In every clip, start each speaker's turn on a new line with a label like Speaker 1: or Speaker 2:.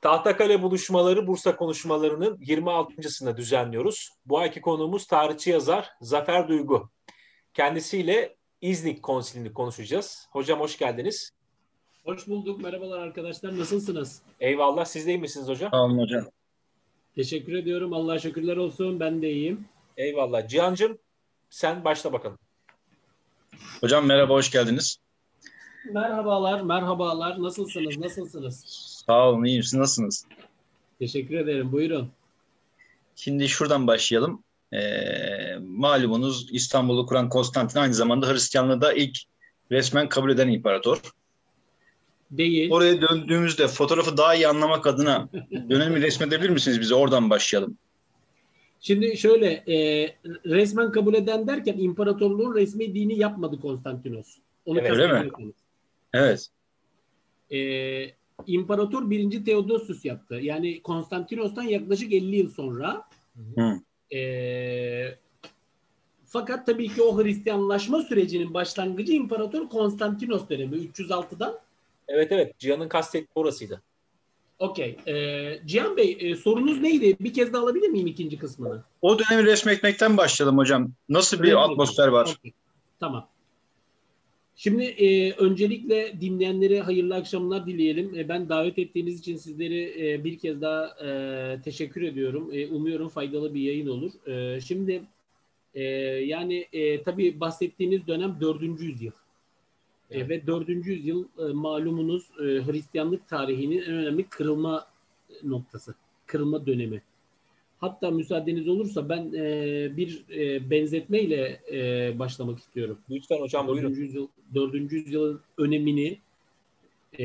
Speaker 1: Tahtakale buluşmaları Bursa konuşmalarının 26.sını düzenliyoruz. Bu ayki konuğumuz tarihçi yazar Zafer Duygu. Kendisiyle İznik konsilini konuşacağız. Hocam hoş geldiniz.
Speaker 2: Hoş bulduk. Merhabalar arkadaşlar. Nasılsınız?
Speaker 1: Eyvallah. Siz de iyi misiniz hocam?
Speaker 3: Sağ olun hocam.
Speaker 2: Teşekkür ediyorum. Allah'a şükürler olsun. Ben de iyiyim.
Speaker 1: Eyvallah. Cihan'cığım sen başla bakalım.
Speaker 3: Hocam merhaba, hoş geldiniz.
Speaker 2: Merhabalar, merhabalar. Nasılsınız, nasılsınız?
Speaker 3: Sağ olun, iyiyim. Siz nasılsınız?
Speaker 2: Teşekkür ederim. Buyurun.
Speaker 3: Şimdi şuradan başlayalım. Ee, malumunuz İstanbul'u kuran Konstantin aynı zamanda Hristiyanlığı da ilk resmen kabul eden imparator.
Speaker 2: Değil.
Speaker 3: Oraya döndüğümüzde fotoğrafı daha iyi anlamak adına dönemi resmedebilir misiniz bize? Oradan başlayalım.
Speaker 2: Şimdi şöyle e, resmen kabul eden derken imparatorluğun resmi dini yapmadı Konstantinos. Onu
Speaker 1: Evet,
Speaker 3: öyle mi? Evet.
Speaker 2: E, İmparator 1. Theodosius yaptı. Yani Konstantinos'tan yaklaşık 50 yıl sonra.
Speaker 3: Hı.
Speaker 2: E, fakat tabii ki o Hristiyanlaşma sürecinin başlangıcı İmparator Konstantinos dönemi 306'dan.
Speaker 1: Evet evet. Cihan'ın kastettiği orasıydı.
Speaker 2: Okey. E, Cihan Bey e, sorunuz neydi? Bir kez daha alabilir miyim ikinci kısmını?
Speaker 3: O dönemi resmetmekten başlayalım hocam. Nasıl bir
Speaker 2: Öyle mi?
Speaker 3: atmosfer var?
Speaker 2: Okey. Tamam. Şimdi e, öncelikle dinleyenlere hayırlı akşamlar dileyelim. E, ben davet ettiğiniz için sizleri e, bir kez daha e, teşekkür ediyorum. E, umuyorum faydalı bir yayın olur. E, şimdi e, yani e, tabii bahsettiğiniz dönem 4. yüzyıl. E,
Speaker 1: Evet.
Speaker 2: ve 4. yüzyıl e, malumunuz e, Hristiyanlık tarihinin en önemli kırılma noktası, kırılma dönemi. Hatta müsaadeniz olursa ben e, bir e, benzetmeyle e, başlamak istiyorum.
Speaker 1: Lütfen hocam
Speaker 2: 4.
Speaker 1: buyurun.
Speaker 2: yüzyıl 4. yüzyılın önemini e,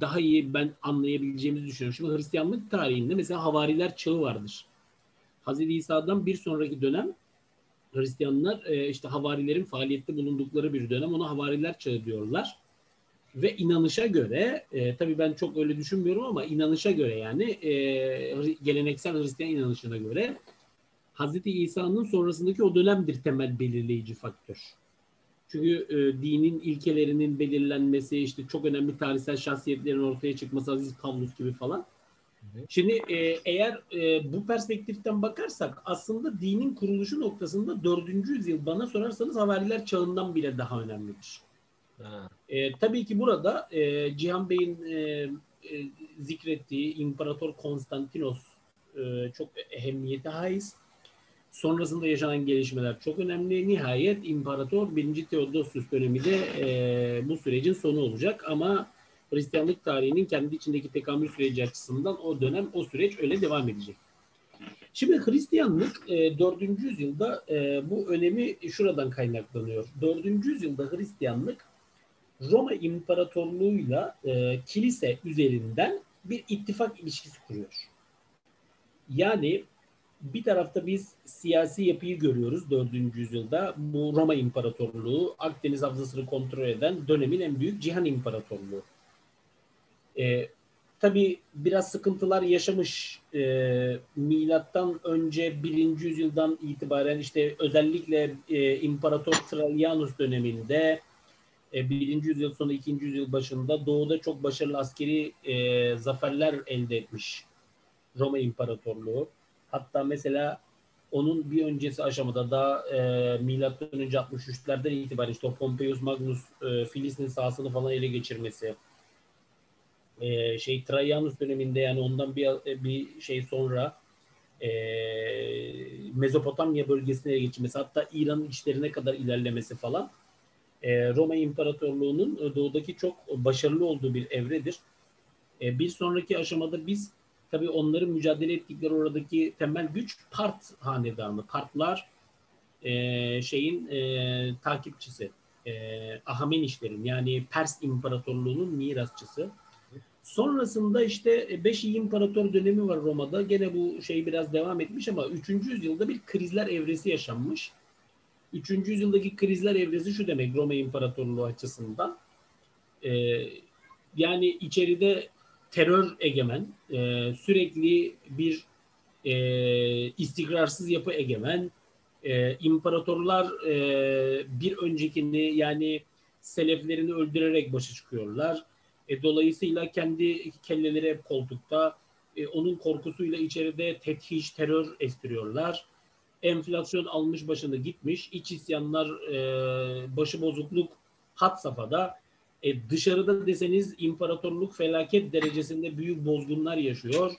Speaker 2: daha iyi ben anlayabileceğimizi düşünüyorum. Şimdi Hristiyanlık tarihinde mesela havariler çağı vardır. Hazreti İsa'dan bir sonraki dönem Hristiyanlar e, işte havarilerin faaliyette bulundukları bir dönem. Ona havariler çağı diyorlar. Ve inanışa göre, e, tabii ben çok öyle düşünmüyorum ama inanışa göre yani e, geleneksel Hristiyan inanışına göre Hazreti İsa'nın sonrasındaki o dönemdir temel belirleyici faktör. Çünkü e, dinin ilkelerinin belirlenmesi, işte çok önemli tarihsel şahsiyetlerin ortaya çıkması, Aziz Pavlus gibi falan.
Speaker 1: hı.
Speaker 2: Şimdi e, eğer e, bu perspektiften bakarsak aslında dinin kuruluşu noktasında 4. yüzyıl bana sorarsanız havariler çağından bile daha önemlidir. E, tabii ki burada e, Cihan Bey'in e, e, zikrettiği İmparator Konstantinos e, çok ehemmiyete haiz. Sonrasında yaşanan gelişmeler çok önemli. Nihayet İmparator 1. Theodosius dönemi de e, bu sürecin sonu olacak ama Hristiyanlık tarihinin kendi içindeki tekamül süreci açısından o dönem, o süreç öyle devam edecek. Şimdi Hristiyanlık e, 4. yüzyılda e, bu önemi şuradan kaynaklanıyor. 4. yüzyılda Hristiyanlık Roma İmparatorluğu'yla e, kilise üzerinden bir ittifak ilişkisi kuruyor. Yani bir tarafta biz siyasi yapıyı görüyoruz 4. yüzyılda. Bu Roma İmparatorluğu Akdeniz Havzası'nı kontrol eden dönemin en büyük Cihan İmparatorluğu. E, tabii biraz sıkıntılar yaşamış e, milattan önce 1. yüzyıldan itibaren işte özellikle e, İmparator Trajanus döneminde e, 1. yüzyıl sonu 2. yüzyıl başında doğuda çok başarılı askeri e, zaferler elde etmiş Roma İmparatorluğu. Hatta mesela onun bir öncesi aşamada daha e, milattan önce 63'lerden itibaren işte o Pompeius Magnus e, Filistin sahasını falan ele geçirmesi e, şey Trajanus döneminde yani ondan bir bir şey sonra e, Mezopotamya bölgesine ele geçirmesi hatta İran'ın içlerine kadar ilerlemesi falan e, Roma İmparatorluğu'nun e, doğudaki çok başarılı olduğu bir evredir. E, bir sonraki aşamada biz tabii onların mücadele ettikleri oradaki temel güç Part hanedanı. Partlar şeyin takipçisi. E, Ahamenişlerin yani Pers İmparatorluğu'nun mirasçısı. Sonrasında işte 5 İmparator dönemi var Roma'da. Gene bu şey biraz devam etmiş ama 3. yüzyılda bir krizler evresi yaşanmış. 3. yüzyıldaki krizler evresi şu demek Roma İmparatorluğu açısından. Ee, yani içeride terör egemen, e, sürekli bir e, istikrarsız yapı egemen, e, imparatorlar e, bir öncekini yani seleflerini öldürerek başa çıkıyorlar. E, dolayısıyla kendi kelleleri hep koltukta. E, onun korkusuyla içeride tethiş, terör estiriyorlar. Enflasyon almış başını gitmiş. İç isyanlar, e, başı bozukluk hat safhada. E, dışarıda deseniz imparatorluk felaket derecesinde büyük bozgunlar yaşıyor.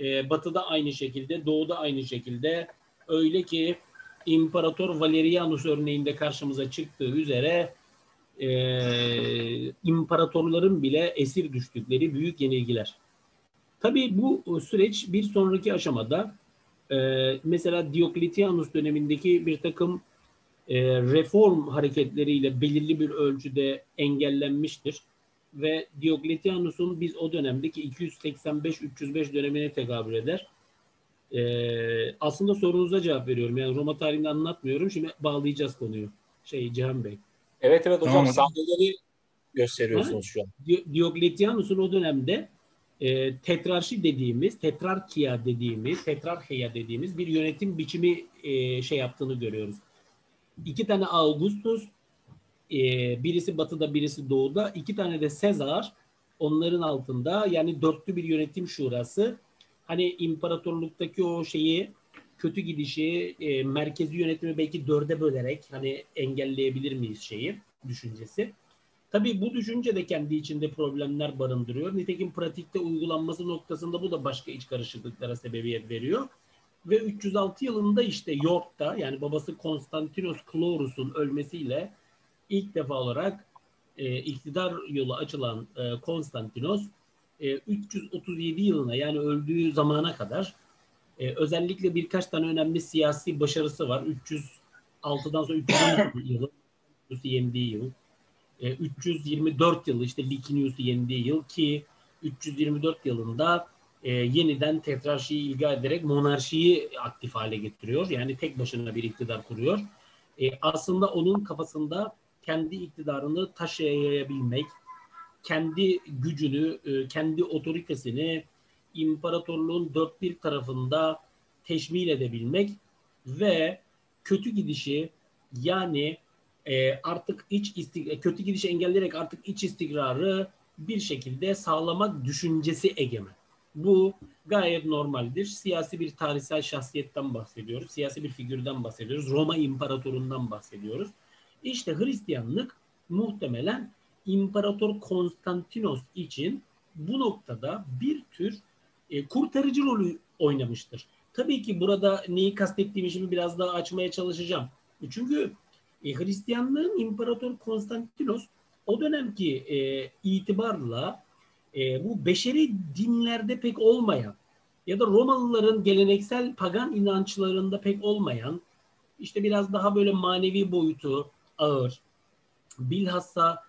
Speaker 2: E, batı'da aynı şekilde, doğuda aynı şekilde. Öyle ki İmparator Valerianus örneğinde karşımıza çıktığı üzere e, imparatorların bile esir düştükleri büyük yenilgiler. Tabii bu süreç bir sonraki aşamada e, mesela Diokletianus dönemindeki bir takım e, reform hareketleriyle belirli bir ölçüde engellenmiştir. Ve Diokletianus'un biz o dönemdeki 285-305 dönemine tekabül eder. E, aslında sorunuza cevap veriyorum. Yani Roma tarihini anlatmıyorum. Şimdi bağlayacağız konuyu. Şey Cihan Bey.
Speaker 1: Evet evet hocam tamam. sahneleri gösteriyorsunuz ha? şu an.
Speaker 2: Diokletianus'un o dönemde e, tetrarşi dediğimiz, tetrarkiya dediğimiz, tetrarhiya dediğimiz bir yönetim biçimi e, şey yaptığını görüyoruz. İki tane Augustus, e, birisi batıda birisi doğuda, iki tane de Sezar onların altında yani dörtlü bir yönetim şurası. Hani imparatorluktaki o şeyi kötü gidişi e, merkezi yönetimi belki dörde bölerek hani engelleyebilir miyiz şeyi düşüncesi. Tabii bu düşünce de kendi içinde problemler barındırıyor. Nitekim pratikte uygulanması noktasında bu da başka iç karışıklıklara sebebiyet veriyor. Ve 306 yılında işte York'ta yani babası Konstantinos Chlorus'un ölmesiyle ilk defa olarak e, iktidar yolu açılan e, Konstantinos e, 337 yılına yani öldüğü zamana kadar e, özellikle birkaç tane önemli siyasi başarısı var. 306'dan sonra 312 yılı yendiği yıl. E, 324 yılı işte Licinius'u yendiği yıl ki 324 yılında e, yeniden tetrarşiyi ilga ederek monarşiyi aktif hale getiriyor. Yani tek başına bir iktidar kuruyor. E, aslında onun kafasında kendi iktidarını taşıyabilmek, kendi gücünü, e, kendi otoritesini imparatorluğun dört bir tarafında teşmil edebilmek ve kötü gidişi yani e, artık iç istik kötü gidişi engelleyerek artık iç istikrarı bir şekilde sağlamak düşüncesi egemen. Bu gayet normaldir. Siyasi bir tarihsel şahsiyetten bahsediyoruz. Siyasi bir figürden bahsediyoruz. Roma imparatorundan bahsediyoruz. İşte Hristiyanlık muhtemelen İmparator Konstantinos için bu noktada bir tür e, kurtarıcı rolü oynamıştır. Tabii ki burada neyi kastettiğimi şimdi biraz daha açmaya çalışacağım. Çünkü e, Hristiyanlığın İmparator Konstantinos o dönemki e, itibarla e, bu beşeri dinlerde pek olmayan ya da Romalıların geleneksel pagan inançlarında pek olmayan işte biraz daha böyle manevi boyutu ağır bilhassa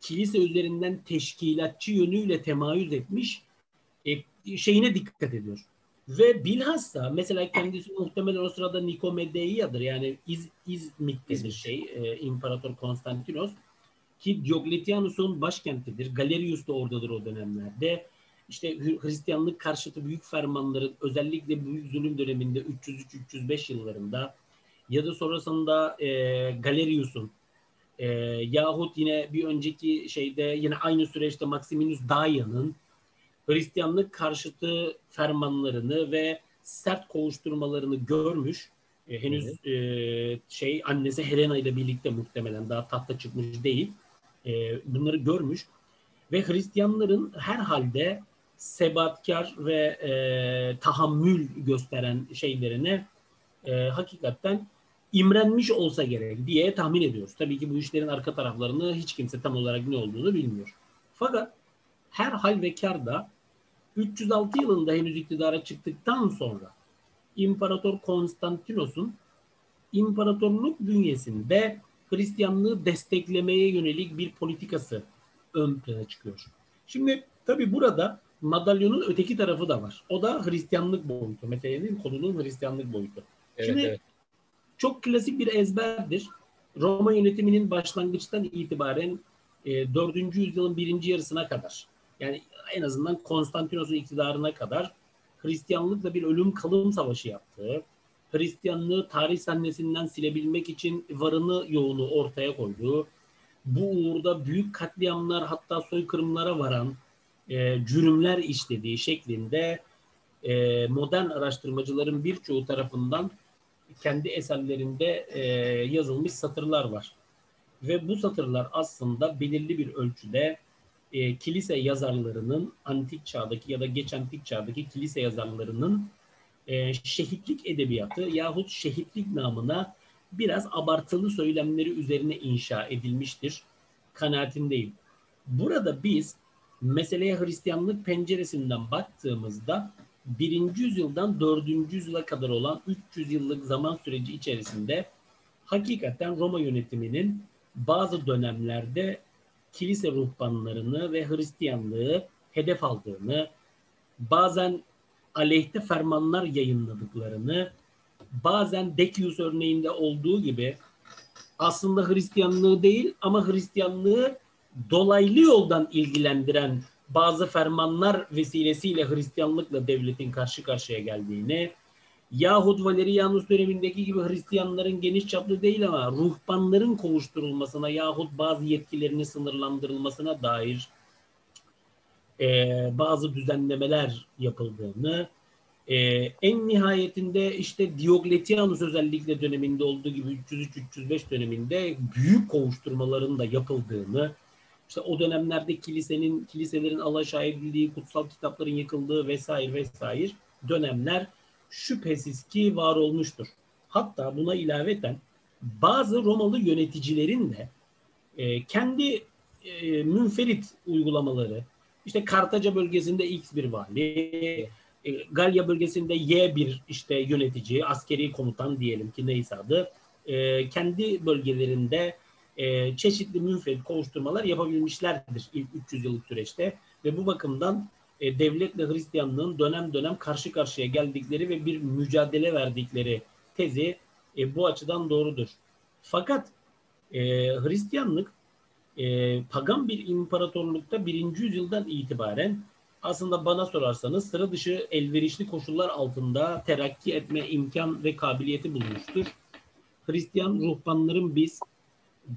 Speaker 2: kilise üzerinden teşkilatçı yönüyle temayüz etmiş e, şeyine dikkat ediyor. Ve bilhassa mesela kendisi muhtemelen o sırada Nikomedeia'dır yani İz, İzmit'te bir şey e, İmparator Konstantinos ki Diokletianus'un başkentidir. Galerius da oradadır o dönemlerde. İşte Hristiyanlık karşıtı büyük fermanların özellikle büyük zulüm döneminde 303-305 yıllarında ya da sonrasında e, Galerius'un e, yahut yine bir önceki şeyde yine aynı süreçte Maximinus Daia'nın Hristiyanlık karşıtı fermanlarını ve sert kovuşturmalarını görmüş. E, henüz evet. e, şey annesi Helena ile birlikte muhtemelen daha tahta çıkmış değil. E, bunları görmüş ve Hristiyanların herhalde sebatkar ve e, tahammül gösteren şeylerine e, hakikaten imrenmiş olsa gerek diye tahmin ediyoruz. Tabii ki bu işlerin arka taraflarını hiç kimse tam olarak ne olduğunu bilmiyor. Fakat her hal ve karda 306 yılında henüz iktidara çıktıktan sonra İmparator Konstantinos'un imparatorluk bünyesinde Hristiyanlığı desteklemeye yönelik bir politikası ön plana çıkıyor. Şimdi tabi burada madalyonun öteki tarafı da var. O da Hristiyanlık boyutu. Meselenin konunun Hristiyanlık boyutu. Evet, Şimdi evet. çok klasik bir ezberdir. Roma yönetiminin başlangıçtan itibaren e, 4. yüzyılın birinci yarısına kadar yani en azından Konstantinos'un iktidarına kadar Hristiyanlıkla bir ölüm kalım savaşı yaptığı, Hristiyanlığı tarih sahnesinden silebilmek için varını yoğunu ortaya koyduğu, bu uğurda büyük katliamlar hatta soykırımlara varan e, cürümler işlediği şeklinde e, modern araştırmacıların birçoğu tarafından kendi eserlerinde e, yazılmış satırlar var. Ve bu satırlar aslında belirli bir ölçüde e, kilise yazarlarının antik çağdaki ya da geç antik çağdaki kilise yazarlarının e, şehitlik edebiyatı yahut şehitlik namına biraz abartılı söylemleri üzerine inşa edilmiştir kanaatindeyim. Burada biz meseleye Hristiyanlık penceresinden baktığımızda birinci yüzyıldan dördüncü yüzyıla kadar olan 300 yıllık zaman süreci içerisinde hakikaten Roma yönetiminin bazı dönemlerde kilise ruhbanlarını ve Hristiyanlığı hedef aldığını, bazen aleyhte fermanlar yayınladıklarını, bazen Decius örneğinde olduğu gibi aslında Hristiyanlığı değil ama Hristiyanlığı dolaylı yoldan ilgilendiren bazı fermanlar vesilesiyle Hristiyanlıkla devletin karşı karşıya geldiğini yahut Valerianus dönemindeki gibi Hristiyanların geniş çaplı değil ama ruhbanların kovuşturulmasına yahut bazı yetkilerinin sınırlandırılmasına dair e, bazı düzenlemeler yapıldığını e, en nihayetinde işte Diokletianus özellikle döneminde olduğu gibi 303-305 döneminde büyük kovuşturmaların da yapıldığını işte o dönemlerde kilisenin kiliselerin alaşağı edildiği, kutsal kitapların yıkıldığı vesaire vesaire dönemler şüphesiz ki var olmuştur. Hatta buna ilaveten bazı Romalı yöneticilerin de e, kendi e, münferit uygulamaları, işte Kartaca bölgesinde X bir vali, e, Galya bölgesinde Y bir işte yönetici, askeri komutan diyelim ki neyse adı, e, kendi bölgelerinde e, çeşitli münferit kovuşturmalar yapabilmişlerdir ilk 300 yıllık süreçte ve bu bakımdan e, devletle Hristiyanlığın dönem dönem karşı karşıya geldikleri ve bir mücadele verdikleri tezi e, bu açıdan doğrudur. Fakat e, Hristiyanlık e, pagan bir imparatorlukta birinci yüzyıldan itibaren aslında bana sorarsanız sıra dışı elverişli koşullar altında terakki etme imkan ve kabiliyeti bulmuştur. Hristiyan ruhbanların biz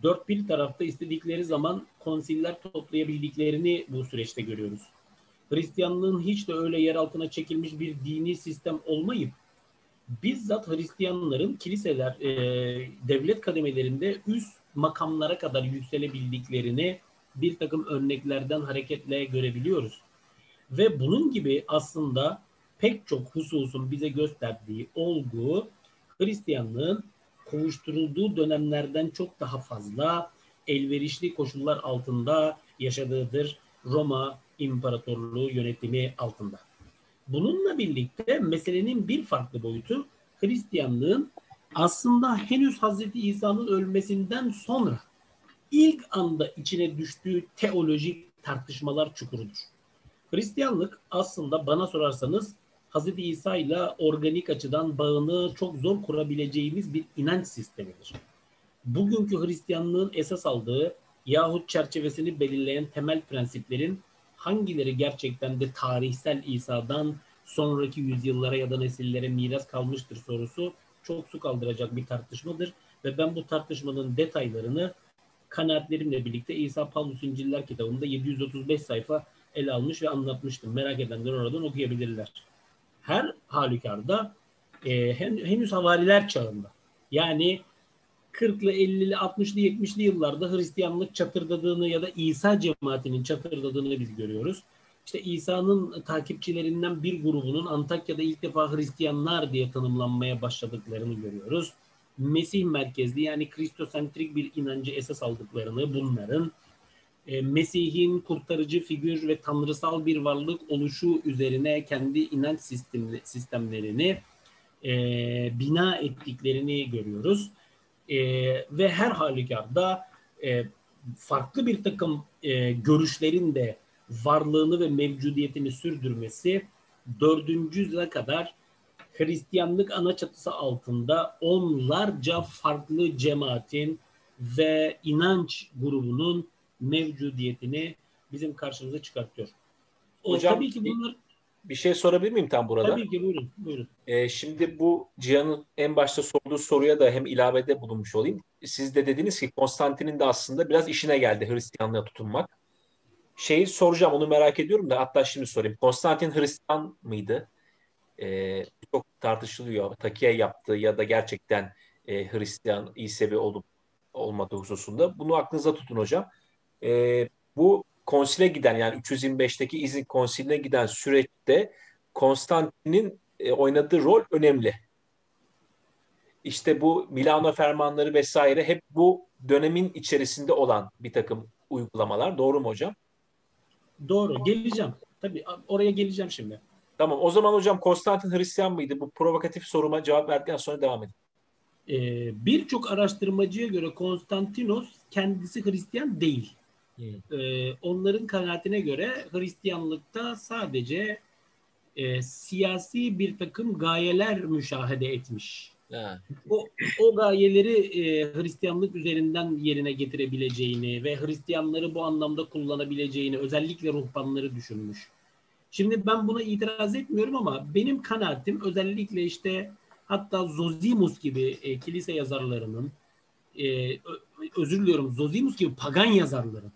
Speaker 2: dört bir tarafta istedikleri zaman konsiller toplayabildiklerini bu süreçte görüyoruz. Hristiyanlığın hiç de öyle yer altına çekilmiş bir dini sistem olmayıp bizzat Hristiyanların kiliseler, e, devlet kademelerinde üst makamlara kadar yükselebildiklerini bir takım örneklerden hareketle görebiliyoruz. Ve bunun gibi aslında pek çok hususun bize gösterdiği olgu Hristiyanlığın kovuşturulduğu dönemlerden çok daha fazla elverişli koşullar altında yaşadığıdır Roma İmparatorluğu yönetimi altında. Bununla birlikte meselenin bir farklı boyutu Hristiyanlığın aslında henüz Hazreti İsa'nın ölmesinden sonra ilk anda içine düştüğü teolojik tartışmalar çukurudur. Hristiyanlık aslında bana sorarsanız Hz. İsa ile organik açıdan bağını çok zor kurabileceğimiz bir inanç sistemidir. Bugünkü Hristiyanlığın esas aldığı yahut çerçevesini belirleyen temel prensiplerin hangileri gerçekten de tarihsel İsa'dan sonraki yüzyıllara ya da nesillere miras kalmıştır sorusu çok su kaldıracak bir tartışmadır. Ve ben bu tartışmanın detaylarını kanaatlerimle birlikte İsa Paulus İnciller kitabında 735 sayfa ele almış ve anlatmıştım. Merak edenler oradan okuyabilirler her halükarda e, hen, henüz havariler çağında. Yani 40'lı, 50'li, 60'lı, 70'li yıllarda Hristiyanlık çatırdadığını ya da İsa cemaatinin çatırdadığını biz görüyoruz. İşte İsa'nın takipçilerinden bir grubunun Antakya'da ilk defa Hristiyanlar diye tanımlanmaya başladıklarını görüyoruz. Mesih merkezli yani Kristosentrik bir inancı esas aldıklarını bunların e, Mesih'in kurtarıcı figür ve tanrısal bir varlık oluşu üzerine kendi inanç sistemlerini e, bina ettiklerini görüyoruz. E, ve her halükarda e, farklı bir takım e, görüşlerin de varlığını ve mevcudiyetini sürdürmesi 4. yüzyıla kadar Hristiyanlık ana çatısı altında onlarca farklı cemaatin ve inanç grubunun mevcudiyetini bizim karşımıza çıkartıyor.
Speaker 1: O, Hocam, tabii ki bunlar bir şey sorabilir miyim tam burada?
Speaker 2: Tabii ki buyurun. buyurun.
Speaker 1: Ee, şimdi bu Cihan'ın en başta sorduğu soruya da hem ilavede bulunmuş olayım. Siz de dediniz ki Konstantin'in de aslında biraz işine geldi Hristiyanlığa tutunmak. şeyi soracağım onu merak ediyorum da hatta şimdi sorayım. Konstantin Hristiyan mıydı? Ee, çok tartışılıyor. Takiye yaptığı ya da gerçekten e, Hristiyan İsevi olup olmadığı hususunda. Bunu aklınıza tutun hocam. Ee, bu konsile giden yani 325'teki İznik konsiline giden süreçte Konstantin'in e, oynadığı rol önemli. İşte bu Milano fermanları vesaire hep bu dönemin içerisinde olan bir takım uygulamalar. Doğru mu hocam?
Speaker 2: Doğru. Geleceğim. Tabii oraya geleceğim şimdi.
Speaker 1: Tamam. O zaman hocam Konstantin Hristiyan mıydı? Bu provokatif soruma cevap verdikten sonra devam edin.
Speaker 2: Ee, Birçok araştırmacıya göre Konstantinos kendisi Hristiyan değil. Ee, onların kanaatine göre Hristiyanlıkta sadece e, siyasi bir takım gayeler müşahede etmiş. Ha. O, o gayeleri e, Hristiyanlık üzerinden yerine getirebileceğini ve Hristiyanları bu anlamda kullanabileceğini özellikle ruhbanları düşünmüş. Şimdi ben buna itiraz etmiyorum ama benim kanaatim özellikle işte hatta Zosimus gibi e, kilise yazarlarının e, özür diliyorum Zosimus gibi pagan yazarların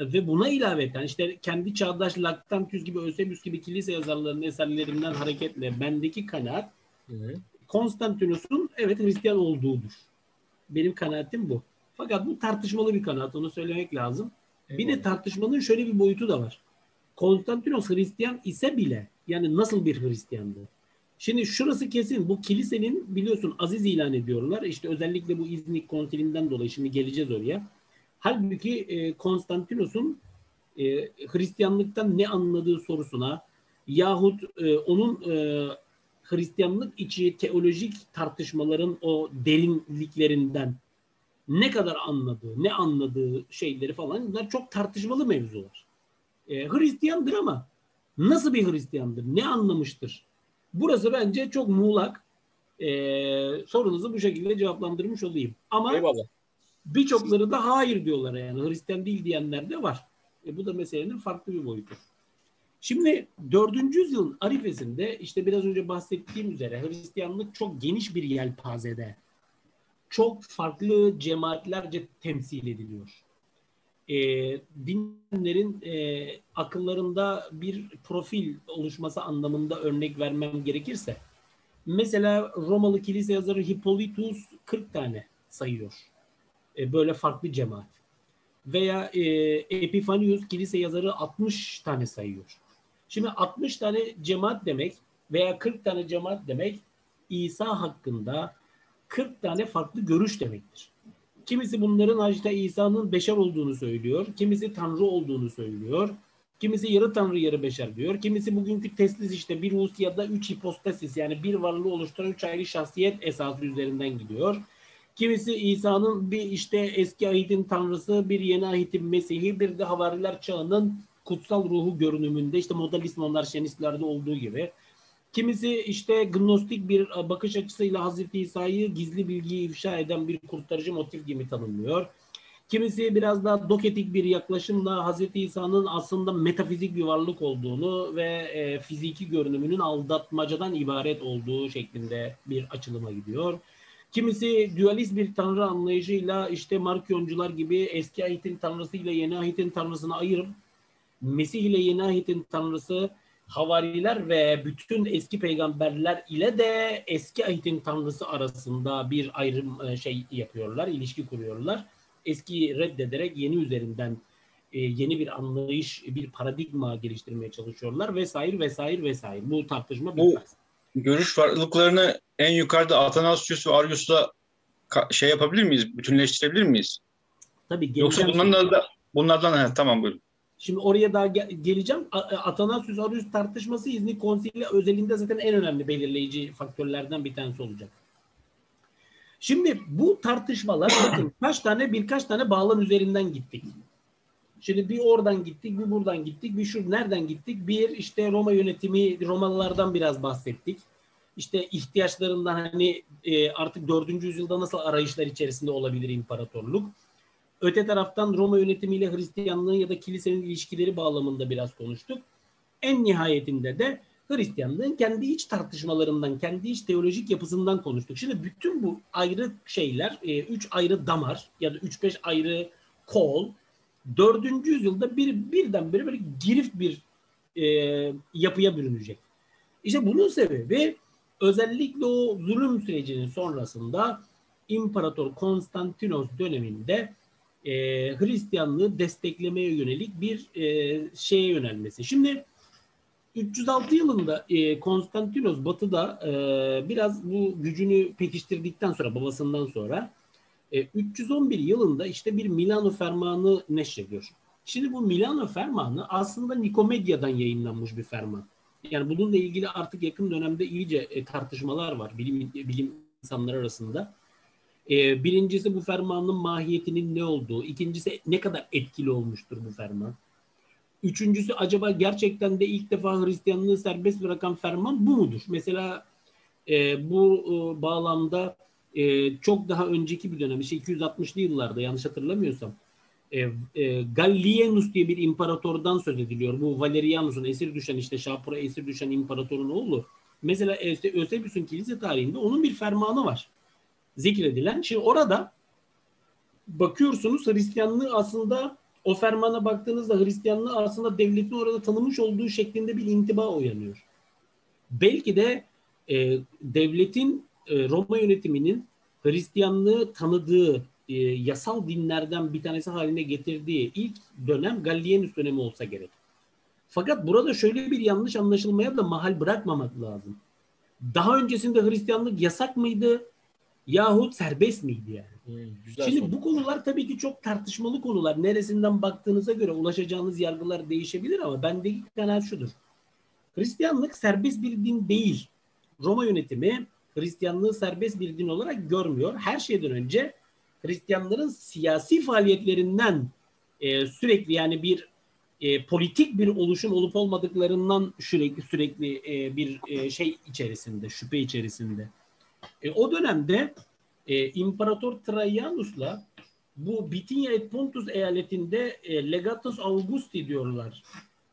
Speaker 2: ve buna ilaveten işte kendi çağdaş Lactantius gibi Eusebius gibi kilise yazarlarının eserlerinden hareketle bendeki kanaat evet. Konstantinus'un evet Hristiyan olduğudur. Benim kanaatim bu. Fakat bu tartışmalı bir kanaat. Onu söylemek lazım. Evet. Bir de tartışmanın şöyle bir boyutu da var. Konstantinos Hristiyan ise bile yani nasıl bir Hristiyandı? Şimdi şurası kesin. Bu kilisenin biliyorsun aziz ilan ediyorlar. İşte özellikle bu İznik konsilinden dolayı şimdi geleceğiz oraya. Halbuki e, Konstantinos'un e, Hristiyanlıktan ne anladığı sorusuna yahut e, onun e, Hristiyanlık içi teolojik tartışmaların o derinliklerinden ne kadar anladığı, ne anladığı şeyleri falan bunlar çok tartışmalı mevzular. E, Hristiyandır ama nasıl bir Hristiyandır? Ne anlamıştır? Burası bence çok muğlak. E, sorunuzu bu şekilde cevaplandırmış olayım. Ama birçokları da hayır diyorlar yani. Hristiyan değil diyenler de var. E, bu da meselenin farklı bir boyutu. Şimdi 4. yüzyılın arifesinde işte biraz önce bahsettiğim üzere Hristiyanlık çok geniş bir yelpazede çok farklı cemaatlerce temsil ediliyor. E, dinlerin e, akıllarında bir profil oluşması anlamında örnek vermem gerekirse mesela Romalı kilise yazarı Hippolytus 40 tane sayıyor. E, böyle farklı cemaat. Veya e, Epifanius kilise yazarı 60 tane sayıyor. Şimdi 60 tane cemaat demek veya 40 tane cemaat demek İsa hakkında 40 tane farklı görüş demektir. Kimisi bunların Hazreti İsa'nın beşer olduğunu söylüyor. Kimisi Tanrı olduğunu söylüyor. Kimisi yarı Tanrı yarı beşer diyor. Kimisi bugünkü teslis işte bir us ya da üç hipostasis yani bir varlığı oluşturan üç ayrı şahsiyet esası üzerinden gidiyor. Kimisi İsa'nın bir işte eski ahitin tanrısı, bir yeni ahitin Mesih'i, bir de havariler çağının kutsal ruhu görünümünde işte modalist monarşenistlerde olduğu gibi. Kimisi işte gnostik bir bakış açısıyla Hazreti İsa'yı gizli bilgiyi ifşa eden bir kurtarıcı motif gibi tanımlıyor. Kimisi biraz daha doketik bir yaklaşımla Hazreti İsa'nın aslında metafizik bir varlık olduğunu ve e, fiziki görünümünün aldatmacadan ibaret olduğu şeklinde bir açılıma gidiyor. Kimisi dualist bir tanrı anlayışıyla işte Markiyoncular gibi eski ahitin tanrısıyla yeni ahitin tanrısını ayırıp Mesih ile yeni ahitin tanrısı havariler ve bütün eski peygamberler ile de eski ahitin tanrısı arasında bir ayrım e, şey yapıyorlar, ilişki kuruyorlar. Eski reddederek yeni üzerinden e, yeni bir anlayış, bir paradigma geliştirmeye çalışıyorlar vesaire vesaire vesaire. Bu tartışma
Speaker 3: Bu görüş farklılıklarını en yukarıda Athanasius ve Arius'la şey yapabilir miyiz? Bütünleştirebilir miyiz?
Speaker 2: Tabii.
Speaker 3: Yoksa bunlardan da bunlardan he, tamam buyurun.
Speaker 2: Şimdi oraya daha ge- geleceğim. Atanasius Arius tartışması İznik Konsili özelinde zaten en önemli belirleyici faktörlerden bir tanesi olacak. Şimdi bu tartışmalar bakın kaç tane birkaç tane bağlam üzerinden gittik. Şimdi bir oradan gittik, bir buradan gittik, bir şu nereden gittik? Bir işte Roma yönetimi, Romalılardan biraz bahsettik. İşte ihtiyaçlarından hani e, artık 4. yüzyılda nasıl arayışlar içerisinde olabilir imparatorluk? Öte taraftan Roma yönetimiyle Hristiyanlığın ya da kilisenin ilişkileri bağlamında biraz konuştuk. En nihayetinde de Hristiyanlığın kendi iç tartışmalarından, kendi iç teolojik yapısından konuştuk. Şimdi bütün bu ayrı şeyler, e, üç ayrı damar ya da üç beş ayrı kol Dördüncü yüzyılda bir, birdenbire böyle girift bir e, yapıya bürünecek. İşte bunun sebebi özellikle o zulüm sürecinin sonrasında İmparator Konstantinos döneminde e, Hristiyanlığı desteklemeye yönelik bir e, şeye yönelmesi. Şimdi 306 yılında e, Konstantinos Batı'da e, biraz bu gücünü pekiştirdikten sonra babasından sonra e, 311 yılında işte bir Milano Fermanı neşrediyor. Şimdi bu Milano Fermanı aslında Nikomedya'dan yayınlanmış bir ferman. Yani bununla ilgili artık yakın dönemde iyice e, tartışmalar var bilim, bilim insanları arasında. E, birincisi bu fermanın mahiyetinin ne olduğu, ikincisi ne kadar etkili olmuştur bu ferman. Üçüncüsü acaba gerçekten de ilk defa Hristiyanlığı serbest bırakan ferman bu mudur? Mesela e, bu e, bağlamda e, çok daha önceki bir dönem, işte 260'lı yıllarda yanlış hatırlamıyorsam e, e, Gallienus diye bir imparatordan söz ediliyor. Bu Valerianus'un esir düşen işte Şapur'a esir düşen imparatorun oğlu. Mesela Eusebius'un kilise tarihinde onun bir fermanı var. Zikredilen. Şimdi orada bakıyorsunuz Hristiyanlığı aslında o fermana baktığınızda Hristiyanlığı aslında devletin orada tanımış olduğu şeklinde bir intiba uyanıyor. Belki de e, devletin e, Roma yönetiminin Hristiyanlığı tanıdığı e, yasal dinlerden bir tanesi haline getirdiği ilk dönem Gallienus dönemi olsa gerek. Fakat burada şöyle bir yanlış anlaşılmaya da mahal bırakmamak lazım. Daha öncesinde Hristiyanlık yasak mıydı yahut serbest miydi yani? Hmm, güzel Şimdi soru. bu konular tabii ki çok tartışmalı konular. Neresinden baktığınıza göre ulaşacağınız yargılar değişebilir ama bendeki kanaat şudur. Hristiyanlık serbest bir din değil. Roma yönetimi Hristiyanlığı serbest bir din olarak görmüyor. Her şeyden önce Hristiyanların siyasi faaliyetlerinden e, sürekli yani bir e, politik bir oluşum olup olmadıklarından sürekli sürekli e, bir e, şey içerisinde, şüphe içerisinde. E, o dönemde e, İmparator Trajanus'la bu Bitinya et Pontus eyaletinde e, Legatus Augusti diyorlar.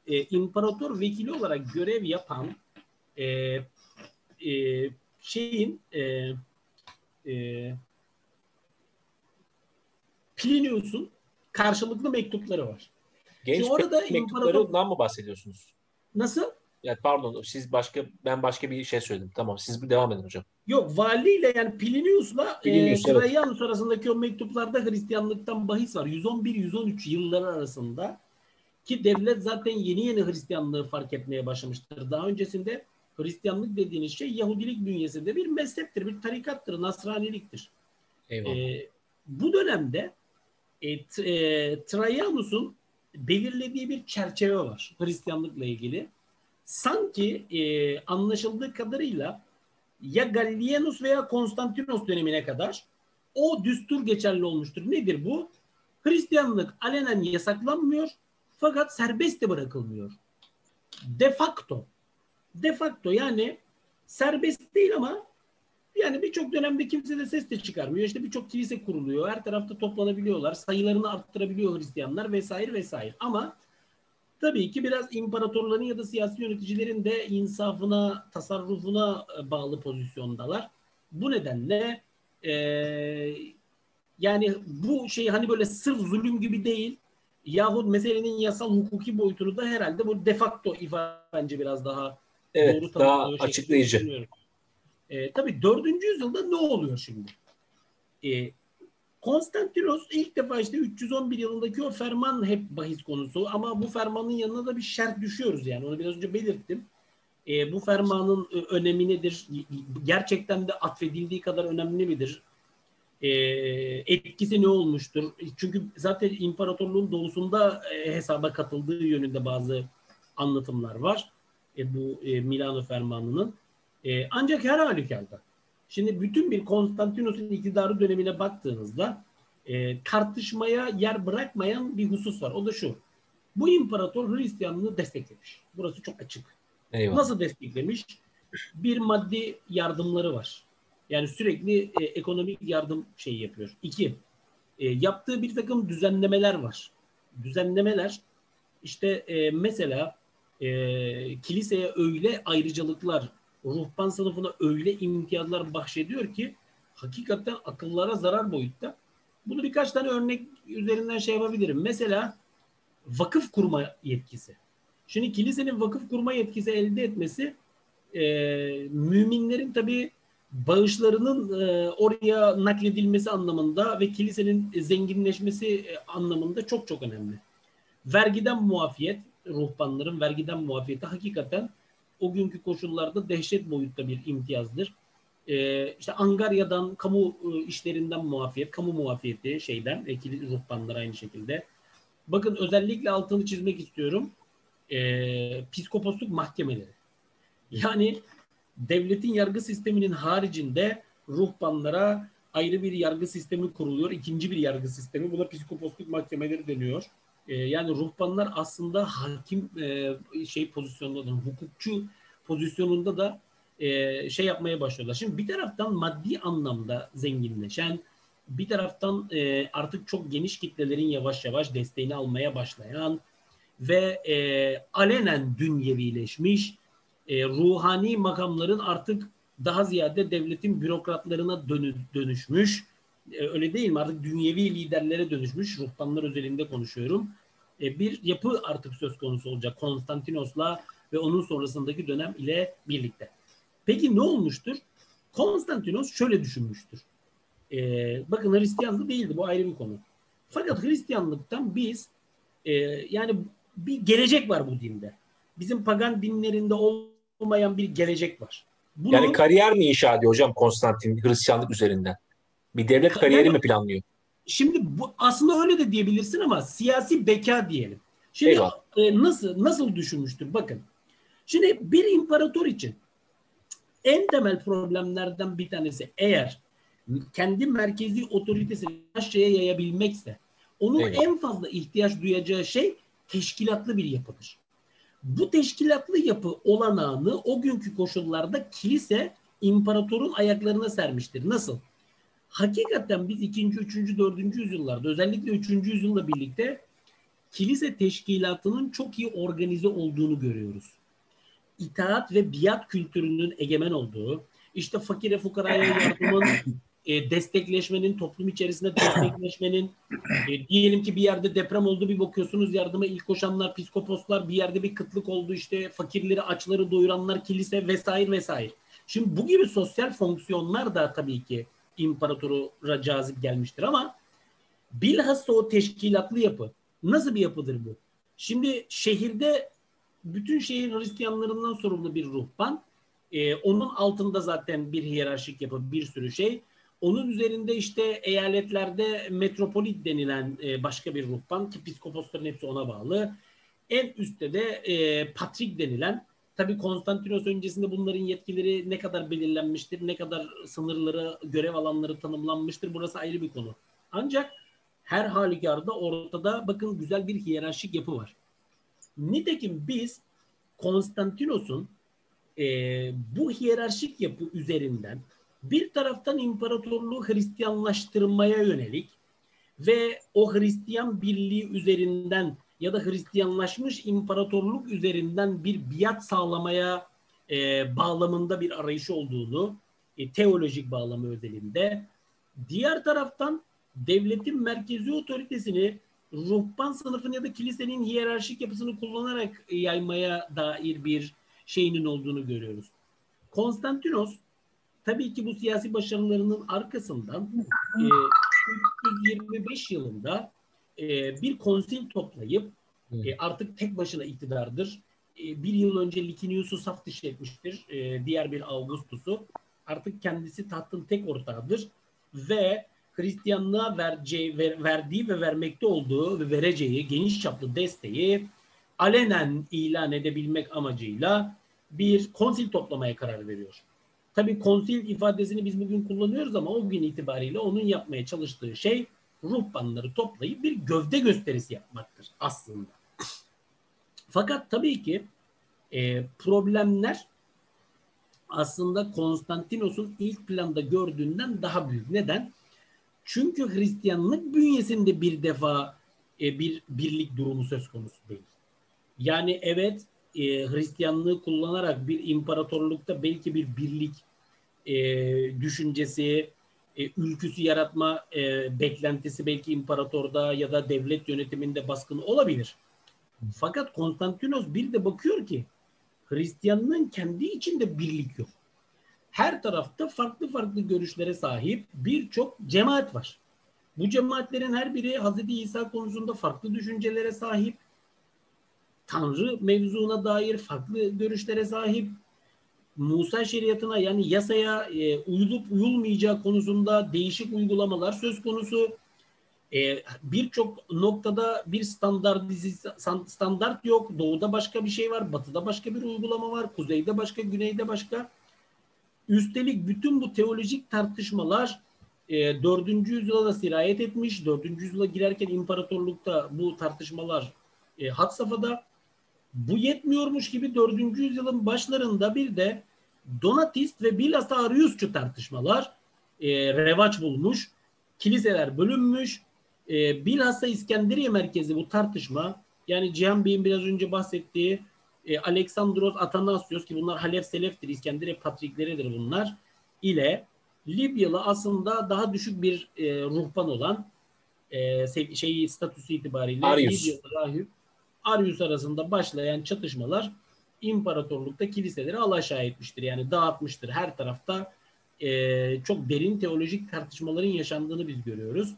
Speaker 2: E, imparator vekili olarak görev yapan e, e, şeyin e, e, Plinius'un karşılıklı mektupları var.
Speaker 1: Genç Şimdi orada mektuplarından mı bahsediyorsunuz?
Speaker 2: Nasıl?
Speaker 1: Ya pardon siz başka ben başka bir şey söyledim. Tamam siz bir devam edin hocam.
Speaker 2: Yok valiyle yani Plinius'la Plinius, e, Trajanus evet. arasındaki o mektuplarda Hristiyanlıktan bahis var. 111-113 yılları arasında ki devlet zaten yeni yeni Hristiyanlığı fark etmeye başlamıştır. Daha öncesinde Hristiyanlık dediğiniz şey Yahudilik bünyesinde bir mezheptir, bir tarikattır, Nasraniliktir. Eyvallah. E, bu dönemde e, e, Trajanus'un belirlediği bir çerçeve var Hristiyanlıkla ilgili. Sanki e, anlaşıldığı kadarıyla ya Gallienus veya Konstantinos dönemine kadar o düstur geçerli olmuştur. Nedir bu? Hristiyanlık alenen yasaklanmıyor fakat serbest de bırakılmıyor. De facto. De facto yani serbest değil ama yani birçok dönemde kimse de ses de çıkarmıyor. İşte birçok kilise kuruluyor. Her tarafta toplanabiliyorlar. Sayılarını arttırabiliyor Hristiyanlar vesaire vesaire. Ama tabii ki biraz imparatorların ya da siyasi yöneticilerin de insafına, tasarrufuna e, bağlı pozisyondalar. Bu nedenle e, yani bu şey hani böyle sırf zulüm gibi değil yahut meselenin yasal hukuki boyutunu da herhalde bu defakto ifade bence biraz daha
Speaker 1: evet, doğru daha açıklayıcı.
Speaker 2: E, tabii 4. yüzyılda ne oluyor şimdi? E, Konstantinos ilk defa işte 311 yılındaki o ferman hep bahis konusu ama bu fermanın yanına da bir şart düşüyoruz yani onu biraz önce belirttim. E, bu fermanın önemi nedir? Gerçekten de atfedildiği kadar önemli midir? E, etkisi ne olmuştur? Çünkü zaten imparatorluğun doğusunda e, hesaba katıldığı yönünde bazı anlatımlar var. E, bu e, Milano fermanının. E, ancak her halükarda şimdi bütün bir Konstantinos'un iktidarı dönemine baktığınızda e, tartışmaya yer bırakmayan bir husus var. O da şu. Bu imparator Hristiyanlığı desteklemiş. Burası çok açık. Eyvallah. Nasıl desteklemiş? Bir maddi yardımları var. Yani sürekli e, ekonomik yardım şeyi yapıyor. İki, e, yaptığı bir takım düzenlemeler var. Düzenlemeler işte e, mesela e, kiliseye öyle ayrıcalıklar ruhban sınıfına öyle imtiyazlar bahşediyor ki hakikaten akıllara zarar boyutta. Bunu birkaç tane örnek üzerinden şey yapabilirim. Mesela vakıf kurma yetkisi. Şimdi kilisenin vakıf kurma yetkisi elde etmesi e, müminlerin tabi bağışlarının e, oraya nakledilmesi anlamında ve kilisenin zenginleşmesi e, anlamında çok çok önemli. Vergiden muafiyet, ruhbanların vergiden muafiyeti hakikaten o günkü koşullarda dehşet boyutta bir imtiyazdır. Ee, işte Angarya'dan, kamu e, işlerinden muafiyet, kamu muafiyeti şeyden, ekili ruhbanlar aynı şekilde. Bakın özellikle altını çizmek istiyorum. Ee, psikoposluk mahkemeleri. Yani devletin yargı sisteminin haricinde ruhbanlara ayrı bir yargı sistemi kuruluyor. İkinci bir yargı sistemi. Buna psikoposluk mahkemeleri deniyor. Ee, yani ruhbanlar aslında hakim e, şey pozisyonunda, hukukçu pozisyonunda da e, şey yapmaya başlıyorlar. Şimdi bir taraftan maddi anlamda zenginleşen, bir taraftan e, artık çok geniş kitlelerin yavaş yavaş desteğini almaya başlayan ve e, alenen dünyevileşmiş e, ruhani makamların artık daha ziyade devletin bürokratlarına dönü, dönüşmüş. E, öyle değil mi? Artık dünyevi liderlere dönüşmüş. Ruhbanlar özelinde konuşuyorum. E, bir yapı artık söz konusu olacak Konstantinos'la ve onun sonrasındaki dönem ile birlikte. Peki ne olmuştur? Konstantinos şöyle düşünmüştür. Ee, bakın Hristiyanlık değildi bu ayrı bir konu. Fakat Hristiyanlıktan biz e, yani bir gelecek var bu dinde. Bizim pagan dinlerinde olmayan bir gelecek var.
Speaker 1: Bunu, yani kariyer mi inşa ediyor hocam Konstantin Hristiyanlık üzerinden? Bir devlet kariyeri yani, mi planlıyor?
Speaker 2: Şimdi bu aslında öyle de diyebilirsin ama siyasi beka diyelim. Şimdi e, nasıl nasıl düşünmüştür? Bakın. Şimdi bir imparator için en temel problemlerden bir tanesi eğer kendi merkezi otoritesini aşağıya yayabilmekse onun evet. en fazla ihtiyaç duyacağı şey teşkilatlı bir yapıdır. Bu teşkilatlı yapı olanağını o günkü koşullarda kilise imparatorun ayaklarına sermiştir. Nasıl? Hakikaten biz 2. 3. 4. yüzyıllarda özellikle 3. yüzyılla birlikte kilise teşkilatının çok iyi organize olduğunu görüyoruz itaat ve biat kültürünün egemen olduğu, işte fakire fukaraya yardımın e, destekleşmenin, toplum içerisinde destekleşmenin, e, diyelim ki bir yerde deprem oldu bir bakıyorsunuz yardıma ilk koşanlar, psikoposlar, bir yerde bir kıtlık oldu işte fakirleri, açları doyuranlar, kilise vesaire vesaire. Şimdi bu gibi sosyal fonksiyonlar da tabii ki imparatora cazip gelmiştir ama bilhassa o teşkilatlı yapı nasıl bir yapıdır bu? Şimdi şehirde bütün şehir Hristiyanlarından sorumlu bir ruhban. E, onun altında zaten bir hiyerarşik yapı, bir sürü şey. Onun üzerinde işte eyaletlerde metropolit denilen e, başka bir ruhban ki psikoposların hepsi ona bağlı. En üstte de e, patrik denilen tabii Konstantinos öncesinde bunların yetkileri ne kadar belirlenmiştir, ne kadar sınırları, görev alanları tanımlanmıştır burası ayrı bir konu. Ancak her halükarda ortada bakın güzel bir hiyerarşik yapı var. Nitekim biz Konstantinos'un e, bu hiyerarşik yapı üzerinden bir taraftan imparatorluğu Hristiyanlaştırmaya yönelik ve o Hristiyan birliği üzerinden ya da Hristiyanlaşmış imparatorluk üzerinden bir biat sağlamaya e, bağlamında bir arayış olduğunu e, teolojik bağlamı özelinde diğer taraftan devletin merkezi otoritesini ruhban sınıfın ya da kilisenin hiyerarşik yapısını kullanarak yaymaya dair bir şeyinin olduğunu görüyoruz. Konstantinos tabii ki bu siyasi başarılarının arkasından e, 325 yılında e, bir konsil toplayıp e, artık tek başına iktidardır. E, bir yıl önce Licinius'u saf dışı etmiştir. E, diğer bir Augustus'u. Artık kendisi tahtın tek ortağıdır ve Hristiyanlığa vereceği, ver, verdiği ve vermekte olduğu ve vereceği geniş çaplı desteği alenen ilan edebilmek amacıyla bir konsil toplamaya karar veriyor. Tabii konsil ifadesini biz bugün kullanıyoruz ama o gün itibariyle onun yapmaya çalıştığı şey ruhbanları toplayıp bir gövde gösterisi yapmaktır aslında. Fakat tabii ki e, problemler aslında Konstantinos'un ilk planda gördüğünden daha büyük. Neden? Çünkü Hristiyanlık bünyesinde bir defa e, bir birlik durumu söz konusu değil. Yani evet e, Hristiyanlığı kullanarak bir imparatorlukta belki bir birlik e, düşüncesi, e, ülküsü yaratma e, beklentisi belki imparatorda ya da devlet yönetiminde baskın olabilir. Fakat Konstantinos bir de bakıyor ki Hristiyanlığın kendi içinde birlik yok. Her tarafta farklı farklı görüşlere sahip birçok cemaat var. Bu cemaatlerin her biri Hz. İsa konusunda farklı düşüncelere sahip, Tanrı mevzuna dair farklı görüşlere sahip, Musa şeriatına yani yasaya e, uyulup uyulmayacağı konusunda değişik uygulamalar söz konusu. E, Birçok noktada bir standart standart yok. Doğuda başka bir şey var, batıda başka bir uygulama var, kuzeyde başka, güneyde başka. Üstelik bütün bu teolojik tartışmalar e, 4. yüzyıla da sirayet etmiş. 4. yüzyıla girerken imparatorlukta bu tartışmalar e, had safhada. Bu yetmiyormuş gibi 4. yüzyılın başlarında bir de Donatist ve bilhassa Ariusçu tartışmalar e, revaç bulmuş. Kiliseler bölünmüş. E, bilhassa İskenderiye merkezi bu tartışma yani Cihan Bey'in biraz önce bahsettiği e, Aleksandros Atanasios ki bunlar Halef Selef'tir, İskenderiye patrikleridir bunlar ile Libyalı aslında daha düşük bir e, ruhban olan e, şeyi statüsü itibariyle
Speaker 1: Arius.
Speaker 2: Libyalı rahip Arius arasında başlayan çatışmalar imparatorlukta kiliseleri alaşağı etmiştir. Yani dağıtmıştır. Her tarafta e, çok derin teolojik tartışmaların yaşandığını biz görüyoruz.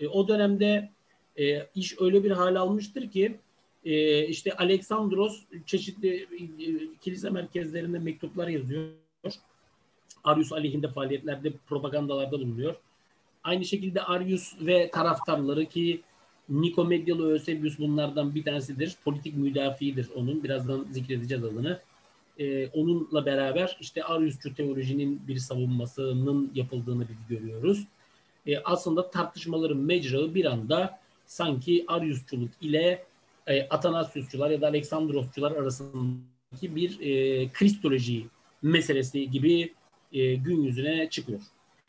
Speaker 2: E, o dönemde e, iş öyle bir hal almıştır ki e, işte Aleksandros çeşitli e, kilise merkezlerinde mektuplar yazıyor. Arius aleyhinde faaliyetlerde, propagandalarda bulunuyor. Aynı şekilde Arius ve taraftarları ki Nikomedyalı Eusebius bunlardan bir tanesidir. Politik müdafiidir onun. Birazdan zikredeceğiz adını. Ee, onunla beraber işte Ariusçu teolojinin bir savunmasının yapıldığını biz görüyoruz. Ee, aslında tartışmaların mecrağı bir anda sanki Ariusçuluk ile e, Atanasiusçular ya da Aleksandrosçular arasındaki bir e, kristoloji meselesi gibi e, gün yüzüne çıkıyor.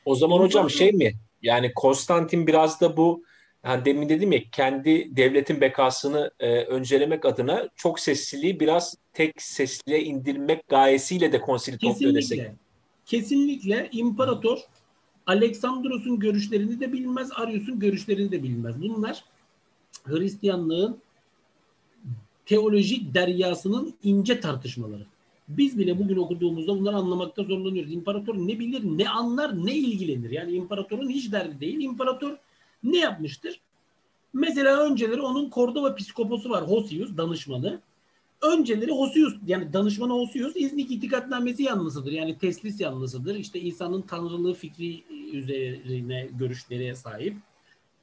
Speaker 1: O zaman hocam şey mi? Yani Konstantin biraz da bu yani demin dedim ya kendi devletin bekasını e, öncelemek adına çok sesliliği biraz tek sesliye indirmek gayesiyle de konsili topluyor desek.
Speaker 2: Kesinlikle imparator Aleksandros'un görüşlerini de bilmez, Arius'un görüşlerini de bilmez. Bunlar Hristiyanlığın teolojik deryasının ince tartışmaları. Biz bile bugün okuduğumuzda bunları anlamakta zorlanıyoruz. İmparator ne bilir, ne anlar, ne ilgilenir. Yani imparatorun hiç derdi değil. İmparator ne yapmıştır? Mesela önceleri onun Kordova psikoposu var Hosius danışmanı. Önceleri Hosius yani danışmanı Hosius İznik itikadnamesi yanlısıdır. Yani teslis yanlısıdır. İşte İsa'nın tanrılığı fikri üzerine görüşlere sahip.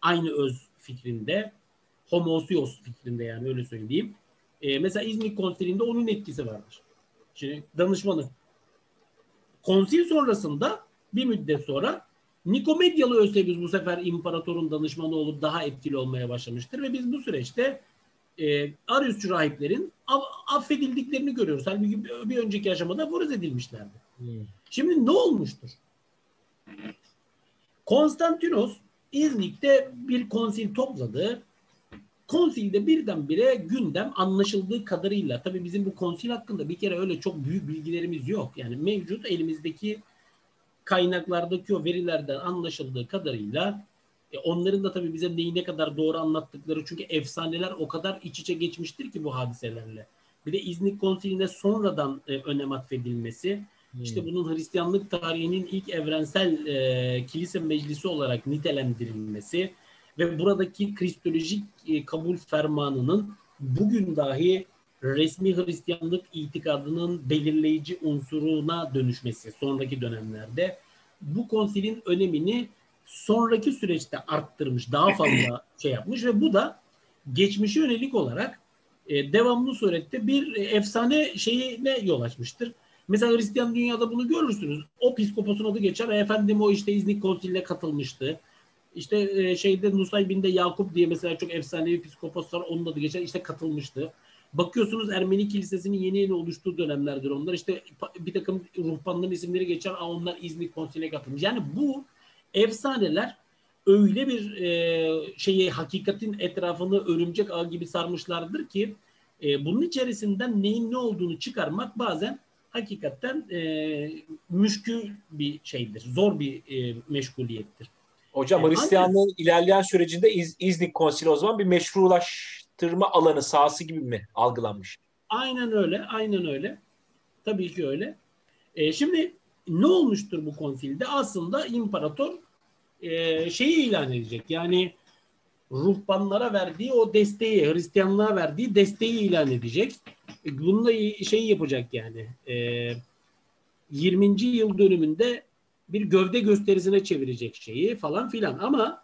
Speaker 2: Aynı öz fikrinde. Homosios fikrinde yani öyle söyleyeyim. Ee, mesela İznik konsilinde onun etkisi vardır. Şimdi danışmanı. Konsil sonrasında bir müddet sonra Nikomedyalı Eusebius bu sefer imparatorun danışmanı olup daha etkili olmaya başlamıştır ve biz bu süreçte e, Ariusçu rahiplerin affedildiklerini görüyoruz. Halbuki bir, bir önceki aşamada foruz edilmişlerdi. Hmm. Şimdi ne olmuştur? Konstantinos İznik'te bir konsil topladı. Konsilde birdenbire gündem anlaşıldığı kadarıyla tabii bizim bu konsil hakkında bir kere öyle çok büyük bilgilerimiz yok. Yani mevcut elimizdeki kaynaklardaki o verilerden anlaşıldığı kadarıyla e, onların da tabii bize neyi ne kadar doğru anlattıkları çünkü efsaneler o kadar iç içe geçmiştir ki bu hadiselerle. Bir de İznik Konsili'ne sonradan e, önem atfedilmesi, hmm. işte bunun Hristiyanlık tarihinin ilk evrensel e, kilise meclisi olarak nitelendirilmesi ve buradaki kristolojik e, kabul fermanının bugün dahi resmi Hristiyanlık itikadının belirleyici unsuruna dönüşmesi sonraki dönemlerde bu konsilin önemini sonraki süreçte arttırmış, daha fazla şey yapmış ve bu da geçmişe yönelik olarak e, devamlı surette bir e, efsane şeyine yol açmıştır. Mesela Hristiyan dünyada bunu görürsünüz. O psikoposun adı geçer. Efendim o işte İznik konsiline katılmıştı. İşte e, şeyde Nusaybin'de Yakup diye mesela çok efsanevi psikopos var. Onun adı geçer. İşte katılmıştı. Bakıyorsunuz Ermeni Kilisesi'nin yeni yeni oluştuğu dönemlerdir onlar. İşte bir takım ruhbanların isimleri geçer. Aa, onlar İznik konsiline katılmış. Yani bu efsaneler öyle bir e, şeyi hakikatin etrafını örümcek ağ gibi sarmışlardır ki e, bunun içerisinden neyin ne olduğunu çıkarmak bazen hakikaten e, müşkül bir şeydir. Zor bir e, meşguliyettir.
Speaker 1: Hocam e, Hristiyanlığın ilerleyen sürecinde İz, İznik Konsili o zaman bir meşrulaş araştırma alanı sahası gibi mi algılanmış?
Speaker 2: Aynen öyle, aynen öyle. Tabii ki öyle. E, şimdi ne olmuştur bu konsilde? Aslında imparator e, şeyi ilan edecek. Yani ruhbanlara verdiği o desteği, Hristiyanlığa verdiği desteği ilan edecek. E, bununla şey yapacak yani. E, 20. yıl dönümünde bir gövde gösterisine çevirecek şeyi falan filan. Ama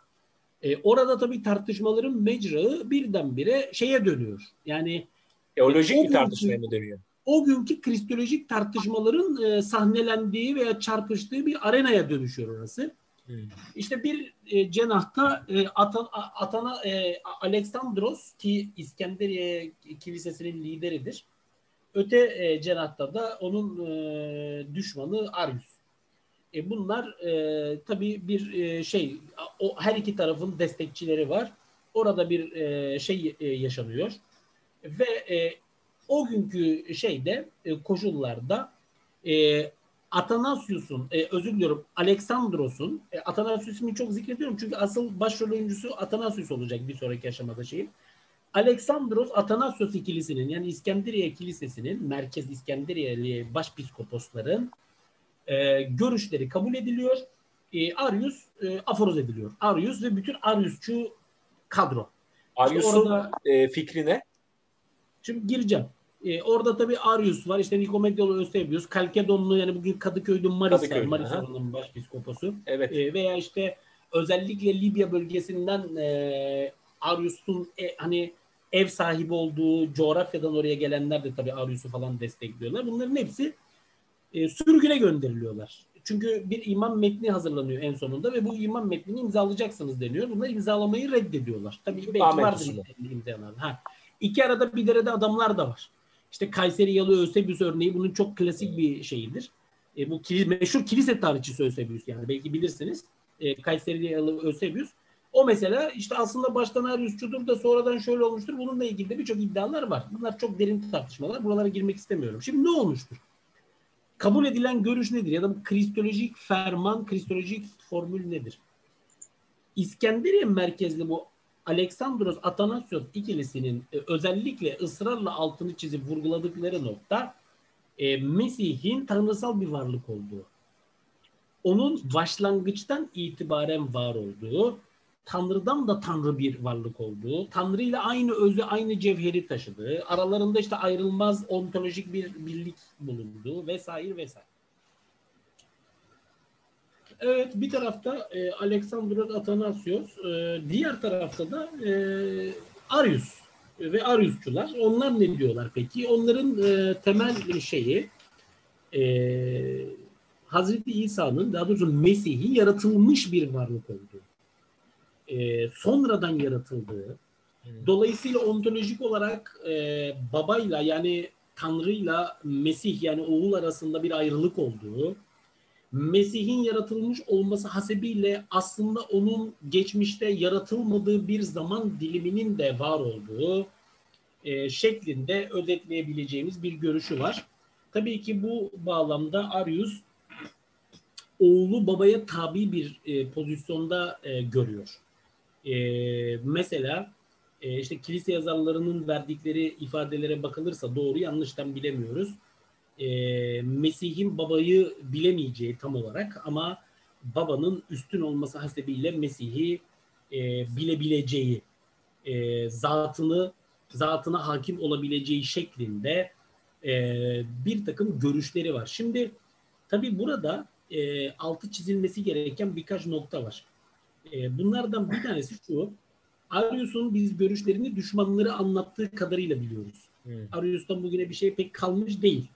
Speaker 2: e, orada tabii tartışmaların mecrağı birdenbire şeye dönüyor. Yani
Speaker 1: teolojik bir tartışmaya mı dönüyor?
Speaker 2: O günkü kristolojik tartışmaların e, sahnelendiği veya çarpıştığı bir arenaya dönüşüyor orası. Hmm. İşte bir e, cenahta e, Atan, Atana e, Aleksandros ki İskenderiye Kilisesi'nin lideridir. Öte e, cenahta da onun e, düşmanı Arius. E, bunlar e, tabii bir e, şey o her iki tarafın destekçileri var. Orada bir e, şey e, yaşanıyor ve e, o günkü şeyde e, koşullarda e, Atanasius'un, e, özür diliyorum Aleksandros'un, e, Atanasius'u çok zikrediyorum çünkü asıl başrol oyuncusu Atanasius olacak bir sonraki aşamada şeyin. Aleksandros Atanasios ikilisinin yani İskenderiye Kilisesi'nin merkez İskenderiyeli başpiskoposların e, görüşleri kabul ediliyor. E, Arius e, aforoz ediliyor. Arius ve bütün Ariusçu kadro.
Speaker 1: Arius'un orada, e, fikri ne?
Speaker 2: Şimdi gireceğim. E, orada tabii Arius var. İşte Nikomedyalı Eusebius. Kalkedonlu yani bugün Kadıköy'de Maris Kadıköy, var. Maris oranın başpiskoposu. Evet. E, veya işte özellikle Libya bölgesinden e, Arius'un e, hani ev sahibi olduğu coğrafyadan oraya gelenler de tabii Arius'u falan destekliyorlar. Bunların hepsi e, sürgüne gönderiliyorlar. Çünkü bir imam metni hazırlanıyor en sonunda ve bu imam metnini imzalayacaksınız deniyor. Bunlar imzalamayı reddediyorlar. Tabii belki Ahmet vardır imzalanan. Ha. İki arada bir derede adamlar da var. İşte Kayseri Yalı Ösebius örneği bunun çok klasik bir şeyidir. E, bu kilis, meşhur kilise tarihçisi Ösebius yani belki bilirsiniz. E, Kayseri Yalı Ösebius. O mesela işte aslında baştan Ariusçudur da sonradan şöyle olmuştur. Bununla ilgili de birçok iddialar var. Bunlar çok derin tartışmalar. Buralara girmek istemiyorum. Şimdi ne olmuştur? Kabul edilen görüş nedir? Ya da bu kristolojik ferman, kristolojik formül nedir? İskenderiye merkezli bu Aleksandros Atanasios ikilisinin e, özellikle ısrarla altını çizip vurguladıkları nokta e, Mesih'in tanrısal bir varlık olduğu. Onun başlangıçtan itibaren var olduğu, Tanrı'dan da Tanrı bir varlık olduğu, Tanrı ile aynı özü, aynı cevheri taşıdığı, aralarında işte ayrılmaz ontolojik bir birlik bulunduğu vesaire vesaire. Evet bir tarafta e, Alexandros Atanasios, e, diğer tarafta da e, Arius ve Ariusçular. Onlar ne diyorlar peki? Onların e, temel şeyi e, Hazreti İsa'nın daha doğrusu Mesih'in yaratılmış bir varlık olduğu. E, sonradan yaratıldığı. Dolayısıyla ontolojik olarak e, babayla yani Tanrı'yla Mesih yani oğul arasında bir ayrılık olduğu Mesih'in yaratılmış olması hasebiyle aslında onun geçmişte yaratılmadığı bir zaman diliminin de var olduğu e, şeklinde özetleyebileceğimiz bir görüşü var. Tabii ki bu bağlamda Arius oğlu babaya tabi bir e, pozisyonda e, görüyor. E, mesela e, işte kilise yazarlarının verdikleri ifadelere bakılırsa doğru yanlıştan bilemiyoruz e, Mesih'in babayı bilemeyeceği tam olarak ama babanın üstün olması hasebiyle Mesih'i e, bilebileceği, e, zatını zatına hakim olabileceği şeklinde e, bir takım görüşleri var. Şimdi tabii burada e, altı çizilmesi gereken birkaç nokta var. E, bunlardan bir tanesi şu, Arius'un biz görüşlerini düşmanları anlattığı kadarıyla biliyoruz. Hmm. Arius'tan bugüne bir şey pek kalmış değil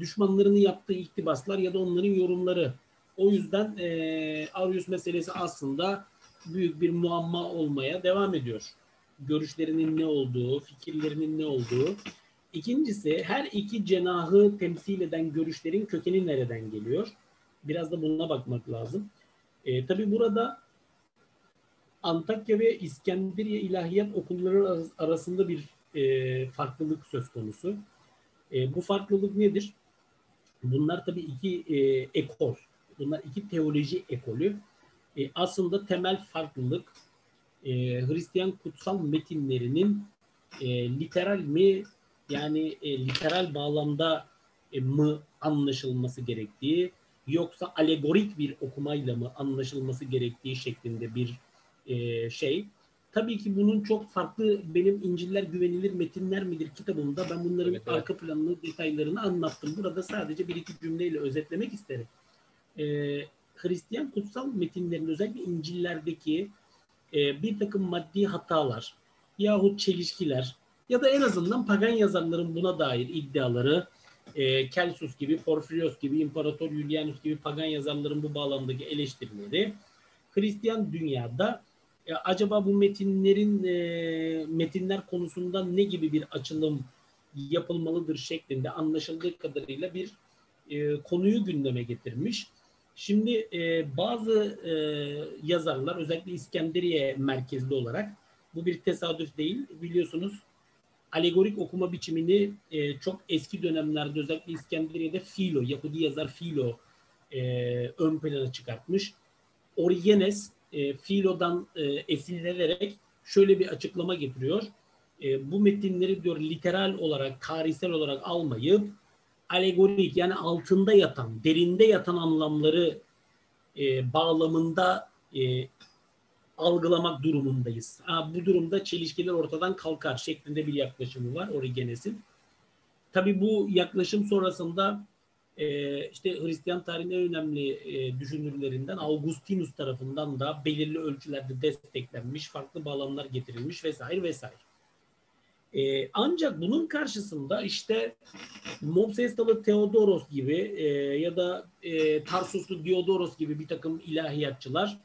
Speaker 2: düşmanlarının yaptığı iktibaslar ya da onların yorumları. O yüzden e, Arius meselesi aslında büyük bir muamma olmaya devam ediyor. Görüşlerinin ne olduğu, fikirlerinin ne olduğu. İkincisi her iki cenahı temsil eden görüşlerin kökeni nereden geliyor? Biraz da buna bakmak lazım. E, tabii burada Antakya ve İskenderiye İlahiyat Okulları arasında bir e, farklılık söz konusu. E, bu farklılık nedir? Bunlar tabii iki e, ekol. Bunlar iki teoloji ekolü. E, aslında temel farklılık e, Hristiyan kutsal metinlerinin e, literal mi yani e, literal bağlamda e, mı anlaşılması gerektiği yoksa alegorik bir okumayla mı anlaşılması gerektiği şeklinde bir e, şey. Tabii ki bunun çok farklı benim İnciller Güvenilir Metinler midir kitabımda ben bunların evet, evet. arka planını, detaylarını anlattım. Burada sadece bir iki cümleyle özetlemek isterim. Ee, Hristiyan kutsal metinlerin özellikle İncil'lerdeki e, bir takım maddi hatalar yahut çelişkiler ya da en azından pagan yazarların buna dair iddiaları e, Kelsus gibi, Porfirios gibi, İmparator Julianus gibi pagan yazarların bu bağlamdaki eleştirileri Hristiyan dünyada e, acaba bu metinlerin e, metinler konusunda ne gibi bir açılım yapılmalıdır şeklinde anlaşıldığı kadarıyla bir e, konuyu gündeme getirmiş. Şimdi e, bazı e, yazarlar özellikle İskenderiye merkezli olarak bu bir tesadüf değil biliyorsunuz alegorik okuma biçimini e, çok eski dönemlerde özellikle İskenderiye'de Philo, Yahudi yazar Philo e, ön plana çıkartmış. Origenes e, Philo'dan e, esinlenerek şöyle bir açıklama getiriyor. E, bu metinleri diyor literal olarak, tarihsel olarak almayıp alegorik yani altında yatan, derinde yatan anlamları e, bağlamında e, algılamak durumundayız. Ha, bu durumda çelişkiler ortadan kalkar şeklinde bir yaklaşımı var Origenes'in. Tabii bu yaklaşım sonrasında e, işte Hristiyan tarihin en önemli e, düşünürlerinden Augustinus tarafından da belirli ölçülerde desteklenmiş, farklı bağlamlar getirilmiş vesaire vesaire. E, ancak bunun karşısında işte Mopsestalı Theodoros gibi e, ya da e, Tarsuslu Diodoros gibi bir takım ilahiyatçılar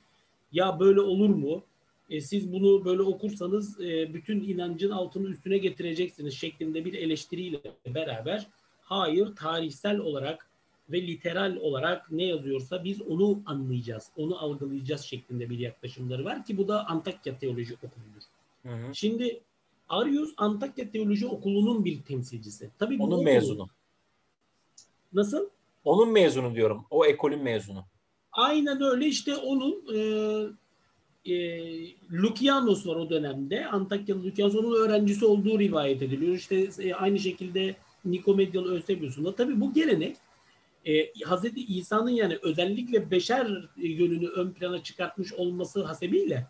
Speaker 2: ya böyle olur mu? E, siz bunu böyle okursanız e, bütün inancın altını üstüne getireceksiniz şeklinde bir eleştiriyle beraber hayır tarihsel olarak ve literal olarak ne yazıyorsa biz onu anlayacağız, onu algılayacağız şeklinde bir yaklaşımları var ki bu da Antakya Teoloji Okulu'dur. Hı hı. Şimdi Arius Antakya Teoloji Okulu'nun bir temsilcisi. Tabii
Speaker 1: Onun mezunu.
Speaker 2: Nasıl?
Speaker 1: Onun mezunu diyorum. O ekolün mezunu.
Speaker 2: Aynen öyle işte onun e, e, Lukianos var o dönemde. Antakyalı Lukianos onun öğrencisi olduğu rivayet ediliyor. İşte e, aynı şekilde Nikomedyalı Eusebius'un da. Tabii bu gelenek e, Hazreti İsa'nın yani özellikle beşer yönünü ön plana çıkartmış olması hasebiyle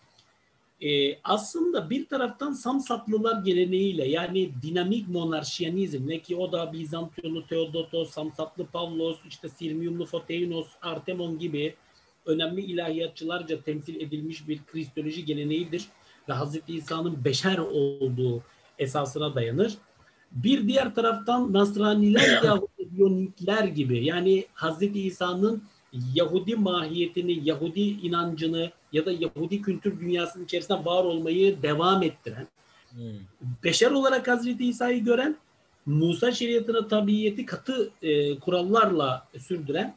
Speaker 2: e, aslında bir taraftan Samsatlılar geleneğiyle yani dinamik monarşiyanizm ne ki o da Bizantiyonlu Theodotos, Samsatlı Pavlos, işte Sirmiumlu Foteinos, Artemon gibi önemli ilahiyatçılarca temsil edilmiş bir kristoloji geleneğidir ve Hazreti İsa'nın beşer olduğu esasına dayanır. Bir diğer taraftan Nasraniler Yahudiyonikler gibi yani Hazreti İsa'nın Yahudi mahiyetini, Yahudi inancını ya da Yahudi kültür dünyasının içerisinde var olmayı devam ettiren, hmm. beşer olarak Hazreti İsa'yı gören, Musa şeriatına tabiyeti katı e, kurallarla sürdüren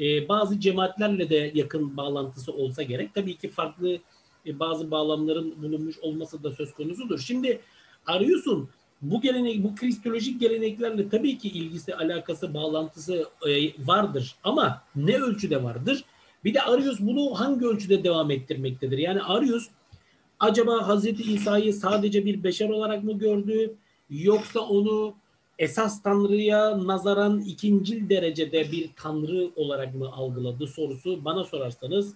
Speaker 2: e, bazı cemaatlerle de yakın bağlantısı olsa gerek. Tabii ki farklı e, bazı bağlamların bulunmuş olması da söz konusudur. Şimdi Arius'un bu gelenek, bu kristolojik geleneklerle tabii ki ilgisi, alakası, bağlantısı e, vardır. Ama ne ölçüde vardır? Bir de Arius bunu hangi ölçüde devam ettirmektedir? Yani Arius acaba Hazreti İsa'yı sadece bir beşer olarak mı gördü? Yoksa onu esas Tanrı'ya nazaran ikincil derecede bir Tanrı olarak mı algıladı sorusu bana sorarsanız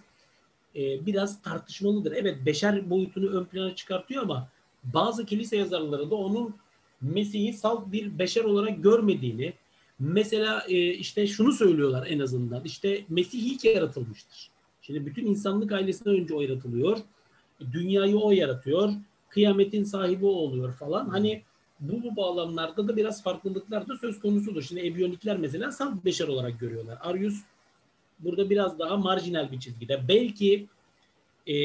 Speaker 2: e, biraz tartışmalıdır. Evet beşer boyutunu ön plana çıkartıyor ama bazı kilise yazarları da onun Mesih'i salt bir beşer olarak görmediğini, mesela e, işte şunu söylüyorlar en azından. İşte Mesih ilk yaratılmıştır. Şimdi bütün insanlık ailesinden önce o yaratılıyor. Dünyayı o yaratıyor. Kıyametin sahibi o oluyor falan. Hani bu, bu bağlamlarda da biraz farklılıklar da söz konusudur. Şimdi Ebyonikler mesela salt beşer olarak görüyorlar. Arius burada biraz daha marjinal bir çizgide. Belki e,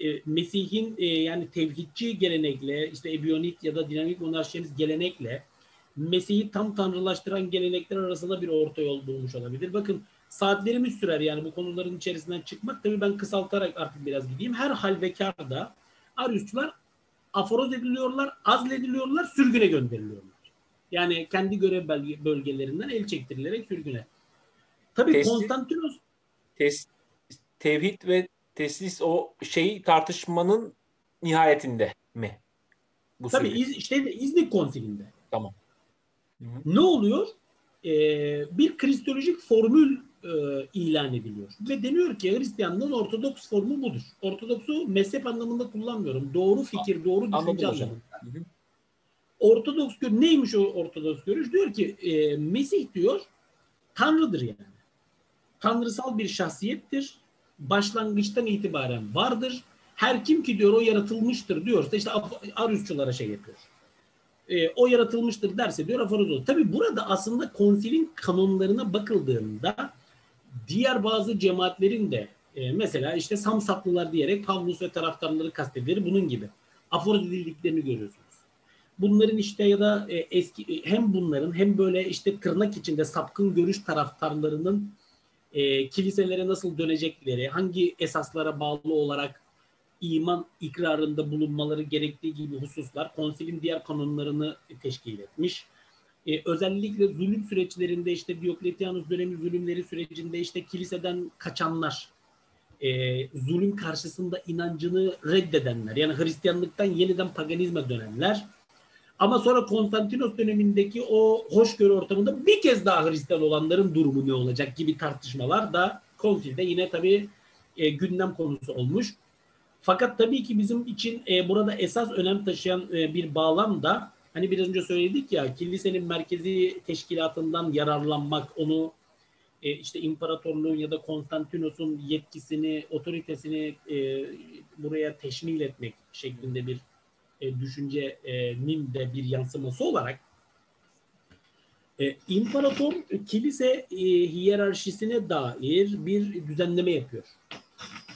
Speaker 2: e, Mesih'in e, yani tevhidçi gelenekle işte ebiyonit ya da dinamik monarşiyeniz gelenekle Mesih'i tam tanrılaştıran gelenekler arasında bir orta yol bulmuş olabilir. Bakın saatlerimiz sürer yani bu konuların içerisinden çıkmak. Tabii ben kısaltarak artık biraz gideyim. Her hal ve karda Ariusçular aforoz ediliyorlar, azlediliyorlar, sürgüne gönderiliyorlar. Yani kendi görev bölgelerinden el çektirilerek sürgüne. Tabii Konstantinos
Speaker 1: tevhid ve teslis o şey tartışmanın nihayetinde mi?
Speaker 2: Bu Tabii iz, işte İznik konsilinde.
Speaker 1: Tamam.
Speaker 2: Hı-hı. Ne oluyor? Ee, bir kristolojik formül e, ilan ediliyor. Ve deniyor ki Hristiyanlığın ortodoks formu budur. Ortodoksu mezhep anlamında kullanmıyorum. Doğru fikir, doğru düşünce anlamında. Ortodoks gör neymiş o ortodoks görüş? Diyor ki e, Mesih diyor Tanrı'dır yani. Tanrısal bir şahsiyettir. Başlangıçtan itibaren vardır. Her kim ki diyor o yaratılmıştır diyorsa işte Ariusçulara şey yapıyor. E, o yaratılmıştır derse diyor aforoz olur. Tabi burada aslında konsilin kanunlarına bakıldığında diğer bazı cemaatlerin de e, mesela işte Samsaklılar diyerek Pavlus ve taraftarları kastedilir bunun gibi aforoz edildiklerini görüyorsunuz. Bunların işte ya da e, eski e, hem bunların hem böyle işte tırnak içinde sapkın görüş taraftarlarının e, kiliselere nasıl dönecekleri, hangi esaslara bağlı olarak iman ikrarında bulunmaları gerektiği gibi hususlar konsilin diğer kanunlarını teşkil etmiş. Ee, özellikle zulüm süreçlerinde işte Diokletianus dönemi zulümleri sürecinde işte kiliseden kaçanlar, e, zulüm karşısında inancını reddedenler, yani Hristiyanlıktan yeniden paganizme dönenler ama sonra Konstantinos dönemindeki o hoşgörü ortamında bir kez daha Hristiyan olanların durumu ne olacak gibi tartışmalar da konsilde yine tabii e, gündem konusu olmuş. Fakat tabii ki bizim için e, burada esas önem taşıyan e, bir bağlam da hani biraz önce söyledik ya kilisenin merkezi teşkilatından yararlanmak, onu e, işte imparatorluğun ya da Konstantinos'un yetkisini, otoritesini e, buraya teşmil etmek şeklinde bir e, düşüncenin de bir yansıması olarak e, imparator kilise e, hiyerarşisine dair bir düzenleme yapıyor.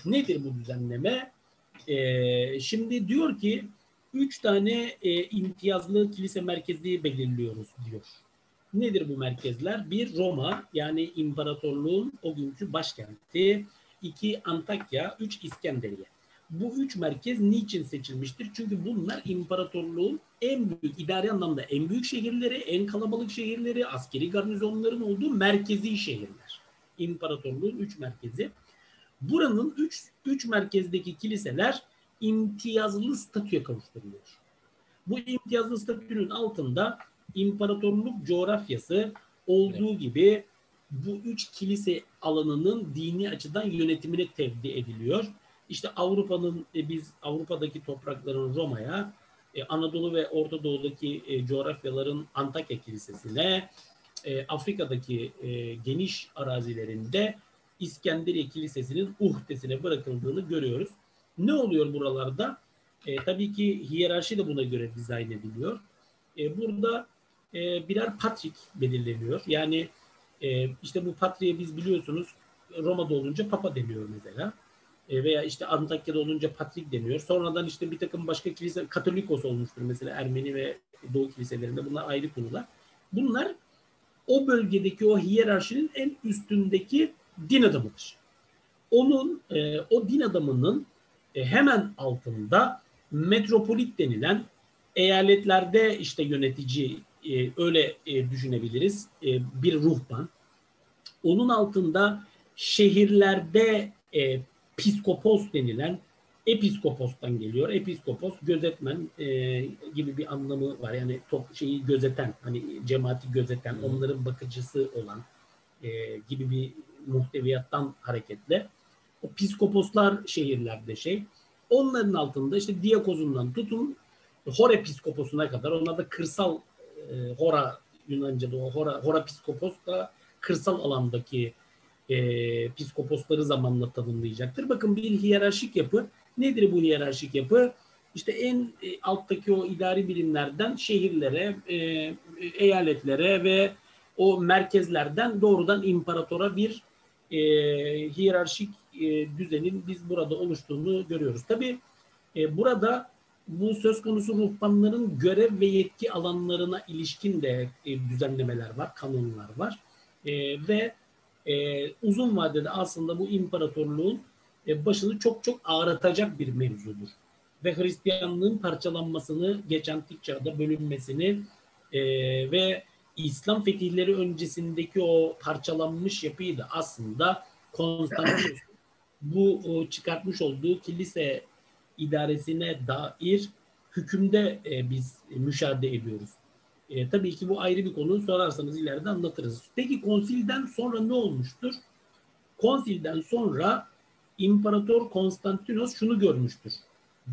Speaker 2: Nedir bu düzenleme? E, şimdi diyor ki üç tane e, imtiyazlı kilise merkezi belirliyoruz diyor. Nedir bu merkezler? Bir Roma yani imparatorluğun o günkü başkenti. iki Antakya, üç İskenderiye. Bu üç merkez niçin seçilmiştir? Çünkü bunlar imparatorluğun en büyük, idari anlamda en büyük şehirleri, en kalabalık şehirleri, askeri garnizonların olduğu merkezi şehirler. İmparatorluğun üç merkezi. Buranın üç, üç merkezdeki kiliseler imtiyazlı statüye kavuşturuluyor. Bu imtiyazlı statünün altında imparatorluk coğrafyası olduğu gibi bu üç kilise alanının dini açıdan yönetimine tevdi ediliyor. İşte Avrupa'nın e, biz Avrupa'daki toprakların Roma'ya, e, Anadolu ve Orta Doğu'daki e, coğrafyaların Antakya Kilisesi'ne, e, Afrika'daki e, geniş arazilerinde İskenderiye Kilisesi'nin uhdesine bırakıldığını görüyoruz. Ne oluyor buralarda? E, tabii ki hiyerarşi de buna göre dizayn ediliyor. E, burada e, birer patrik belirleniyor. Yani e, işte bu patriğe biz biliyorsunuz Roma'da olunca papa deniyor mesela. E, veya işte Antakya'da olunca patrik deniyor. Sonradan işte bir takım başka kilise, katolikos olmuştur mesela Ermeni ve Doğu kiliselerinde. Bunlar ayrı konular. Bunlar o bölgedeki o hiyerarşinin en üstündeki din adamıdır. Onun e, o din adamının e, hemen altında metropolit denilen eyaletlerde işte yönetici e, öyle e, düşünebiliriz e, bir ruhban. Onun altında şehirlerde e, piskopos denilen episkopostan geliyor. Episkopos gözetmen e, gibi bir anlamı var. Yani top şeyi gözeten, hani cemaati gözeten, onların bakıcısı olan e, gibi bir muhteviyattan hareketle o piskoposlar şehirlerde şey. Onların altında işte diakozundan tutun hora piskoposuna kadar onlar da kırsal e, hora Yunanca'da o hora, hora piskopos da kırsal alandaki e, piskoposları zamanla tanımlayacaktır. Bakın bir hiyerarşik yapı. Nedir bu hiyerarşik yapı? İşte en e, alttaki o idari birimlerden şehirlere, e, eyaletlere ve o merkezlerden doğrudan imparatora bir e, hiyerarşik e, düzenin biz burada oluştuğunu görüyoruz. Tabi e, burada bu söz konusu ruhbanların görev ve yetki alanlarına ilişkin de e, düzenlemeler var, kanunlar var. E, ve e, uzun vadede aslında bu imparatorluğun e, başını çok çok ağrıtacak bir mevzudur. Ve Hristiyanlığın parçalanmasını, geç antik çağda bölünmesini e, ve İslam fetihleri öncesindeki o parçalanmış yapıyı da aslında Konstantinus bu o, çıkartmış olduğu kilise idaresine dair hükümde e, biz müşahede ediyoruz. E, tabii ki bu ayrı bir konu. Sorarsanız ileride anlatırız. Peki konsilden sonra ne olmuştur? Konsilden sonra İmparator Konstantinos şunu görmüştür.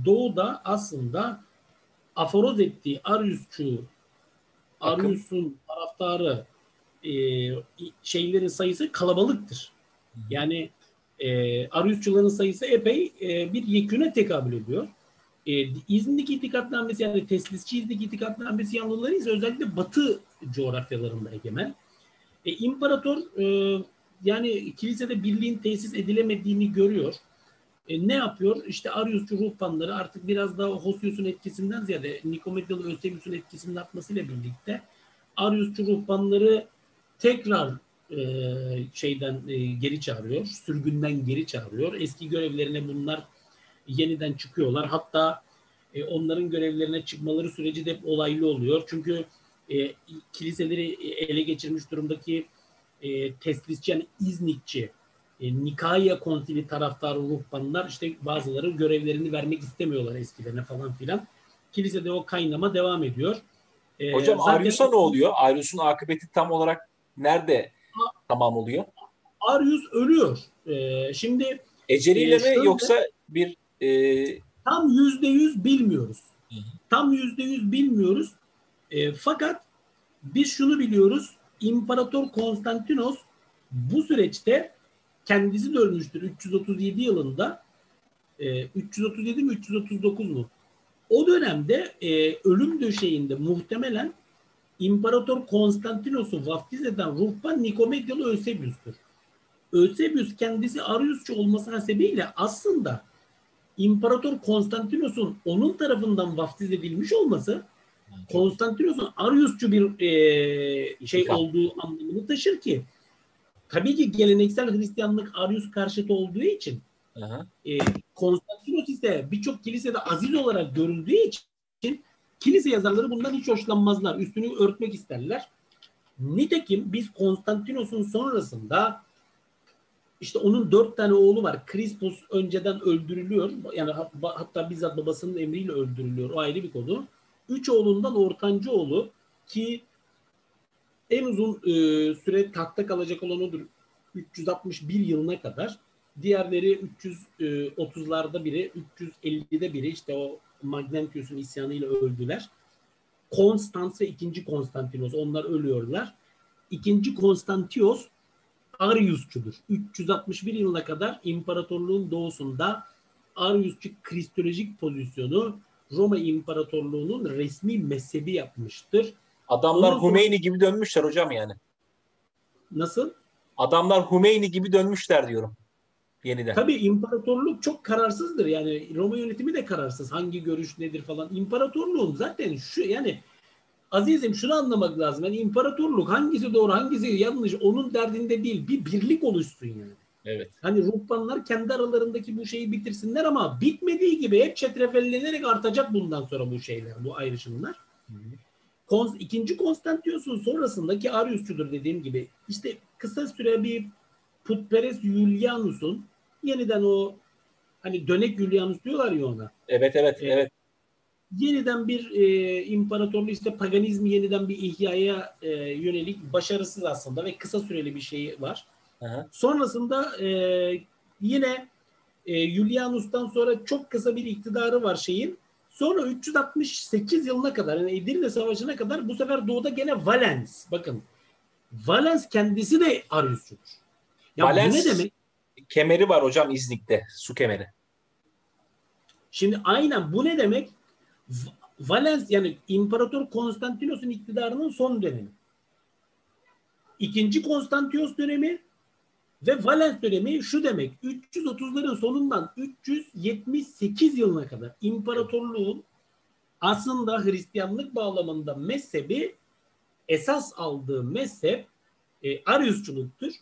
Speaker 2: Doğu'da aslında aforoz ettiği Ariusçu, Arius'un taraftarı e, şeylerin sayısı kalabalıktır. Yani e, Ariusçuların sayısı epey e, bir yeküne tekabül ediyor. E, İznik itikatnamesi yani teslisçi İznik itikatnamesi yanlıları ise özellikle batı coğrafyalarında egemen. E, İmparator e, yani kilisede birliğin tesis edilemediğini görüyor. E, ne yapıyor? İşte Ariusçu ruhbanları artık biraz daha Hosius'un etkisinden ziyade Nikomedyalı Eusebius'un etkisinin artmasıyla birlikte Ariusçu ruhbanları tekrar e, şeyden e, geri çağırıyor, sürgünden geri çağırıyor. Eski görevlerine bunlar yeniden çıkıyorlar. Hatta e, onların görevlerine çıkmaları süreci de hep olaylı oluyor. Çünkü e, kiliseleri ele geçirmiş durumdaki e, teslisçi yani İznikçi, e, Nikaya konsili taraftarı ruhbanlar işte bazıları görevlerini vermek istemiyorlar eskilerine falan filan. Kilisede o kaynama devam ediyor.
Speaker 1: E, Hocam zaten... Arius'a ne oluyor? Arius'un akıbeti tam olarak nerede tamam oluyor?
Speaker 2: Arius ölüyor. E, şimdi
Speaker 1: Eceliyle e, mi yoksa bir e...
Speaker 2: tam yüzde yüz bilmiyoruz. Hı hı. Tam yüzde yüz bilmiyoruz. E, fakat biz şunu biliyoruz. İmparator Konstantinos bu süreçte kendisi de ölmüştür 337 yılında. E, 337 mi 339 mu? O dönemde e, ölüm döşeğinde muhtemelen İmparator Konstantinos'u vaftiz eden ruhban Nikomedyalı Eusebius'tur. Eusebius kendisi Ariusçu olması hasebiyle aslında İmparator Konstantinos'un onun tarafından vaftiz edilmiş olması Konstantinos'un Ariusçu bir e, şey olduğu anlamını taşır ki tabii ki geleneksel Hristiyanlık Arius karşıtı olduğu için e, Konstantinos ise birçok kilisede aziz olarak görüldüğü için kilise yazarları bundan hiç hoşlanmazlar. Üstünü örtmek isterler. Nitekim biz Konstantinos'un sonrasında işte onun dört tane oğlu var. Krispus önceden öldürülüyor. Yani hatta bizzat babasının emriyle öldürülüyor. O ayrı bir konu. Üç oğlundan ortancı oğlu ki en uzun e, süre tahtta kalacak olan odur. 361 yılına kadar. Diğerleri 330'larda e, biri, 350'de biri işte o Magnentius'un isyanıyla öldüler. Konstans ve ikinci Konstantinos onlar ölüyorlar. İkinci Konstantios Ariusçudur. 361 yılına kadar imparatorluğun doğusunda Ariusçu kristolojik pozisyonu Roma İmparatorluğu'nun resmi mezhebi yapmıştır.
Speaker 1: Adamlar Ondan Hümeyni gibi dönmüşler hocam yani.
Speaker 2: Nasıl?
Speaker 1: Adamlar Hümeyni gibi dönmüşler diyorum. Yeniden.
Speaker 2: Tabii imparatorluk çok kararsızdır. Yani Roma yönetimi de kararsız. Hangi görüş nedir falan. İmparatorluğun zaten şu yani Azizim şunu anlamak lazım. Yani imparatorluk hangisi doğru hangisi yanlış onun derdinde değil. Bir birlik oluşsun yani.
Speaker 1: Evet.
Speaker 2: Hani ruhbanlar kendi aralarındaki bu şeyi bitirsinler ama bitmediği gibi hep çetrefellenerek artacak bundan sonra bu şeyler, bu ayrışımlar. Kon, ikinci Konstantinos'un sonrasındaki Ariusçudur dediğim gibi işte kısa süre bir putperest Julianus'un yeniden o hani dönek Julianus diyorlar ya ona.
Speaker 1: Evet evet ee, evet.
Speaker 2: Yeniden bir e, imparatorluğu işte paganizmi yeniden bir ihyaya e, yönelik başarısız aslında ve kısa süreli bir şey var. Aha. Sonrasında e, yine e, Julianus'tan sonra çok kısa bir iktidarı var şeyin. Sonra 368 yılına kadar yani Edirne Savaşı'na kadar bu sefer doğuda gene Valens. Bakın Valens kendisi de Ariusçudur.
Speaker 1: Ya Valens, bu ne demek? Kemeri var hocam İznik'te. Su kemeri.
Speaker 2: Şimdi aynen bu ne demek? Valens yani İmparator Konstantinos'un iktidarının son dönemi. İkinci Konstantinos dönemi ve Valens dönemi şu demek 330'ların sonundan 378 yılına kadar imparatorluğun aslında Hristiyanlık bağlamında mezhebi esas aldığı mezhep e, Ariusçuluktur.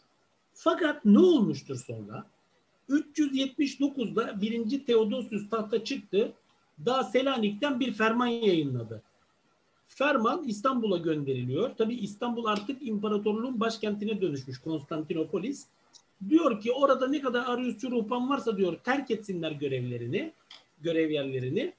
Speaker 2: Fakat ne olmuştur sonra? 379'da 1. Theodosius tahta çıktı. Daha Selanik'ten bir ferman yayınladı. Ferman İstanbul'a gönderiliyor. Tabi İstanbul artık imparatorluğun başkentine dönüşmüş Konstantinopolis. Diyor ki orada ne kadar Ariusçu ruhban varsa diyor terk etsinler görevlerini, görev yerlerini.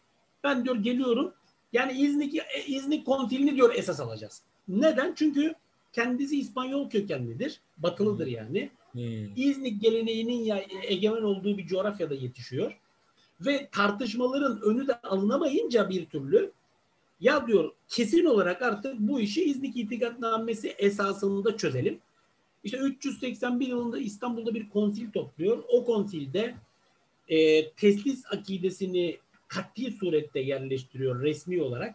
Speaker 2: Ben diyor geliyorum. Yani İznik, İznik konsilini diyor esas alacağız. Neden? Çünkü kendisi İspanyol kökenlidir. Batılıdır yani. Hmm. İznik geleneğinin ya, egemen olduğu bir coğrafyada yetişiyor. Ve tartışmaların önü de alınamayınca bir türlü ya diyor kesin olarak artık bu işi İznik İtikadnamesi esasında çözelim. İşte 381 yılında İstanbul'da bir konsil topluyor. O konsilde e, teslis akidesini katli surette yerleştiriyor resmi olarak.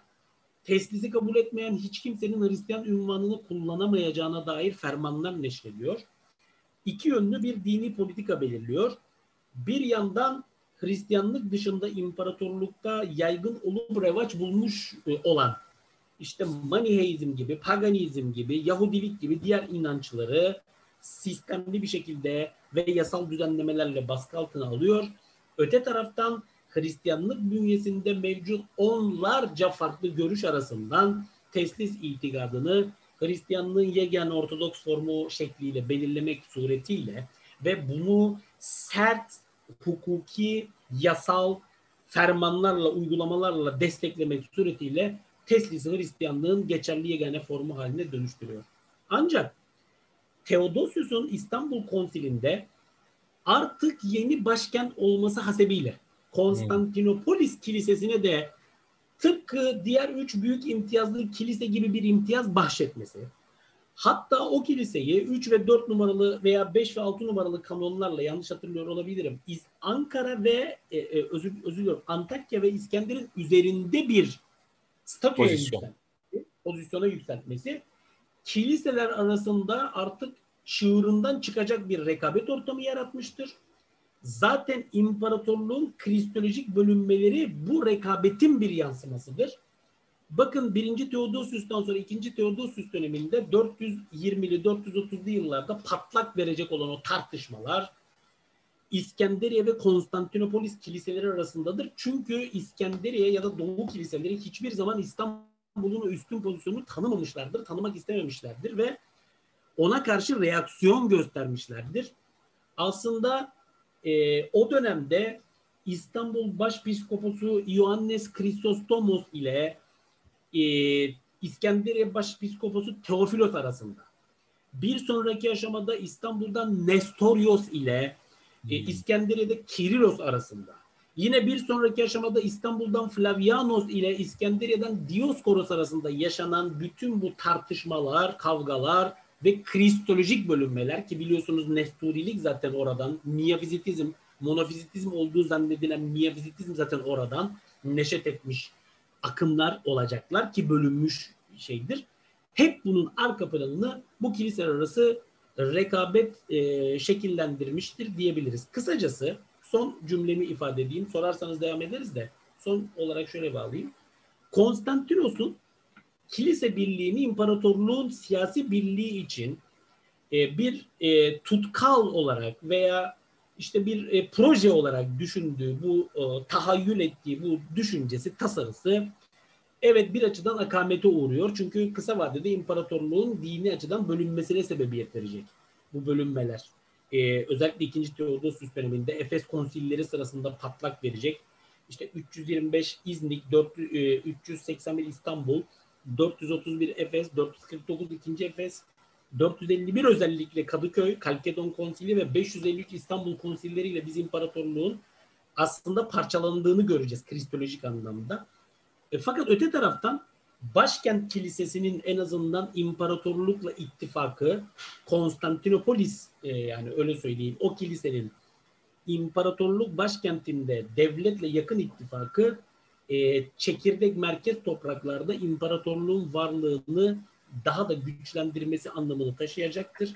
Speaker 2: Teslisi kabul etmeyen hiç kimsenin Hristiyan ünvanını kullanamayacağına dair fermanlar neşrediyor. İki yönlü bir dini politika belirliyor. Bir yandan Hristiyanlık dışında imparatorlukta yaygın olup revaç bulmuş e, olan işte Maniheizm gibi, Paganizm gibi, Yahudilik gibi diğer inançları sistemli bir şekilde ve yasal düzenlemelerle baskı altına alıyor. Öte taraftan Hristiyanlık bünyesinde mevcut onlarca farklı görüş arasından teslis itikadını Hristiyanlığın yegane Ortodoks formu şekliyle belirlemek suretiyle ve bunu sert hukuki, yasal fermanlarla, uygulamalarla desteklemek suretiyle teslisi Hristiyanlığın geçerli yegane formu haline dönüştürüyor. Ancak Theodosius'un İstanbul Konsili'nde artık yeni başkent olması hasebiyle Konstantinopolis Kilisesi'ne de tıpkı diğer üç büyük imtiyazlı kilise gibi bir imtiyaz bahşetmesi. Hatta o kiliseyi 3 ve 4 numaralı veya 5 ve 6 numaralı kanonlarla yanlış hatırlıyor olabilirim. Ankara ve e, e, özür, özür diliyorum Antakya ve İskender'in üzerinde bir statüye Pozisyon. yükseltmesi, pozisyona yükseltmesi kiliseler arasında artık çığırından çıkacak bir rekabet ortamı yaratmıştır. Zaten imparatorluğun kristolojik bölünmeleri bu rekabetin bir yansımasıdır. Bakın 1. Theodosius'tan sonra 2. Theodosius döneminde 420'li 430'lu yıllarda patlak verecek olan o tartışmalar İskenderiye ve Konstantinopolis kiliseleri arasındadır. Çünkü İskenderiye ya da Doğu kiliseleri hiçbir zaman İstanbul'un üstün pozisyonunu tanımamışlardır, tanımak istememişlerdir ve ona karşı reaksiyon göstermişlerdir. Aslında e, o dönemde İstanbul Başpiskoposu Ioannes Chrysostomos ile e, İskenderiye Başpiskoposu Teofilos arasında. Bir sonraki aşamada İstanbul'dan Nestorios ile e, hmm. İskenderiye'de Kirilos arasında. Yine bir sonraki aşamada İstanbul'dan Flavianos ile İskenderiye'den Dioskoros arasında yaşanan bütün bu tartışmalar, kavgalar ve kristolojik bölünmeler ki biliyorsunuz Nesturilik zaten oradan, miyafizitizm, monofizitizm olduğu zannedilen miyafizitizm zaten oradan neşet etmiş akımlar olacaklar ki bölünmüş şeydir. Hep bunun arka planını bu kiliseler arası rekabet e, şekillendirmiştir diyebiliriz. Kısacası son cümlemi ifade edeyim. Sorarsanız devam ederiz de son olarak şöyle bağlayayım. Konstantinos'un kilise birliğini imparatorluğun siyasi birliği için e, bir e, tutkal olarak veya işte bir e, proje olarak düşündüğü bu e, tahayyül ettiği bu düşüncesi tasarısı evet bir açıdan akamete uğruyor. Çünkü kısa vadede imparatorluğun dini açıdan bölünmesine sebebiyet verecek bu bölünmeler. E, özellikle 2. Teodosius döneminde Efes konsilleri sırasında patlak verecek. İşte 325 İznik, 4, e, 381 İstanbul, 431 Efes, 449 2. Efes, 451 özellikle Kadıköy, Kalkedon Konsili ve 553 İstanbul konsilleriyle biz imparatorluğun aslında parçalandığını göreceğiz kristolojik anlamda. E, fakat öte taraftan başkent kilisesinin en azından imparatorlukla ittifakı Konstantinopolis e, yani öyle söyleyeyim o kilisenin imparatorluk başkentinde devletle yakın ittifakı e, çekirdek merkez topraklarda imparatorluğun varlığını daha da güçlendirmesi anlamını taşıyacaktır.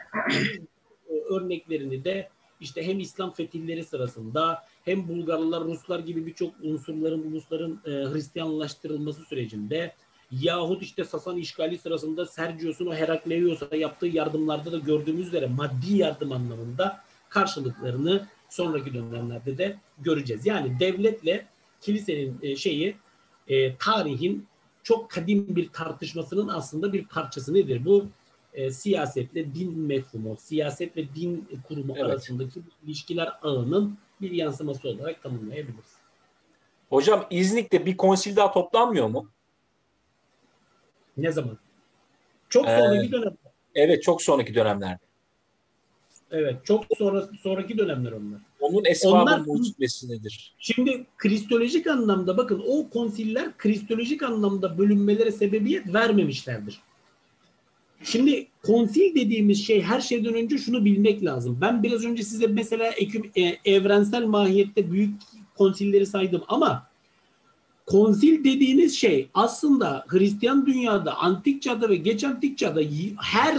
Speaker 2: Örneklerini de işte hem İslam fetihleri sırasında hem Bulgarlar, Ruslar gibi birçok unsurların, ulusların e, Hristiyanlaştırılması sürecinde yahut işte Sasan işgali sırasında Sergios'un o Herakleios'a yaptığı yardımlarda da gördüğümüz üzere maddi yardım anlamında karşılıklarını sonraki dönemlerde de göreceğiz. Yani devletle kilisenin e, şeyi e, tarihin çok kadim bir tartışmasının aslında bir parçası nedir? Bu e, siyasetle din mefhumu, siyaset ve din kurumu evet. arasındaki ilişkiler ağının bir yansıması olarak tanımlayabiliriz.
Speaker 1: Hocam İznik'te bir konsil daha toplanmıyor mu?
Speaker 2: Ne zaman? Çok sonraki ee, dönem.
Speaker 1: Evet çok sonraki dönemlerde.
Speaker 2: Evet çok sonra sonraki dönemler onlar.
Speaker 1: Onun esbabı onlar, mucibesi nedir?
Speaker 2: Şimdi kristolojik anlamda bakın o konsiller kristolojik anlamda bölünmelere sebebiyet vermemişlerdir. Şimdi konsil dediğimiz şey her şeyden önce şunu bilmek lazım. Ben biraz önce size mesela e, evrensel mahiyette büyük konsilleri saydım ama konsil dediğiniz şey aslında Hristiyan dünyada, antik çağda ve geç antik çağda her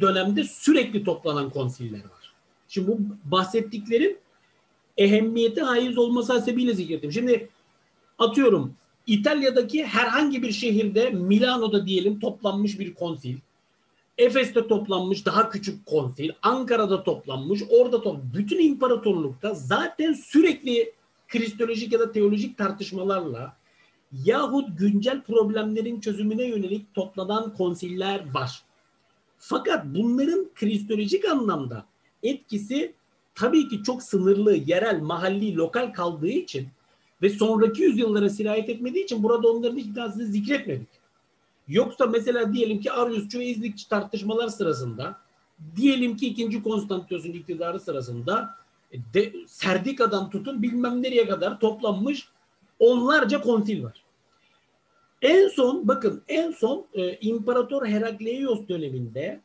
Speaker 2: dönemde sürekli toplanan konsiller var. Şimdi bu bahsettiklerin ehemmiyete haiz olması hasebiyle zikrettim. Şimdi atıyorum İtalya'daki herhangi bir şehirde Milano'da diyelim toplanmış bir konsil. Efes'te toplanmış daha küçük konsil. Ankara'da toplanmış. Orada toplanmış. Bütün imparatorlukta zaten sürekli kristolojik ya da teolojik tartışmalarla yahut güncel problemlerin çözümüne yönelik toplanan konsiller var. Fakat bunların kristolojik anlamda etkisi tabii ki çok sınırlı, yerel, mahalli, lokal kaldığı için ve sonraki yüzyıllara sirayet etmediği için burada onların tanesini zikretmedik. Yoksa mesela diyelim ki Ariusçu ve İznikçi tartışmalar sırasında diyelim ki 2. Konstantinos'un iktidarı sırasında e, de, Serdika'dan tutun bilmem nereye kadar toplanmış onlarca konsil var. En son bakın en son e, İmparator Herakleios döneminde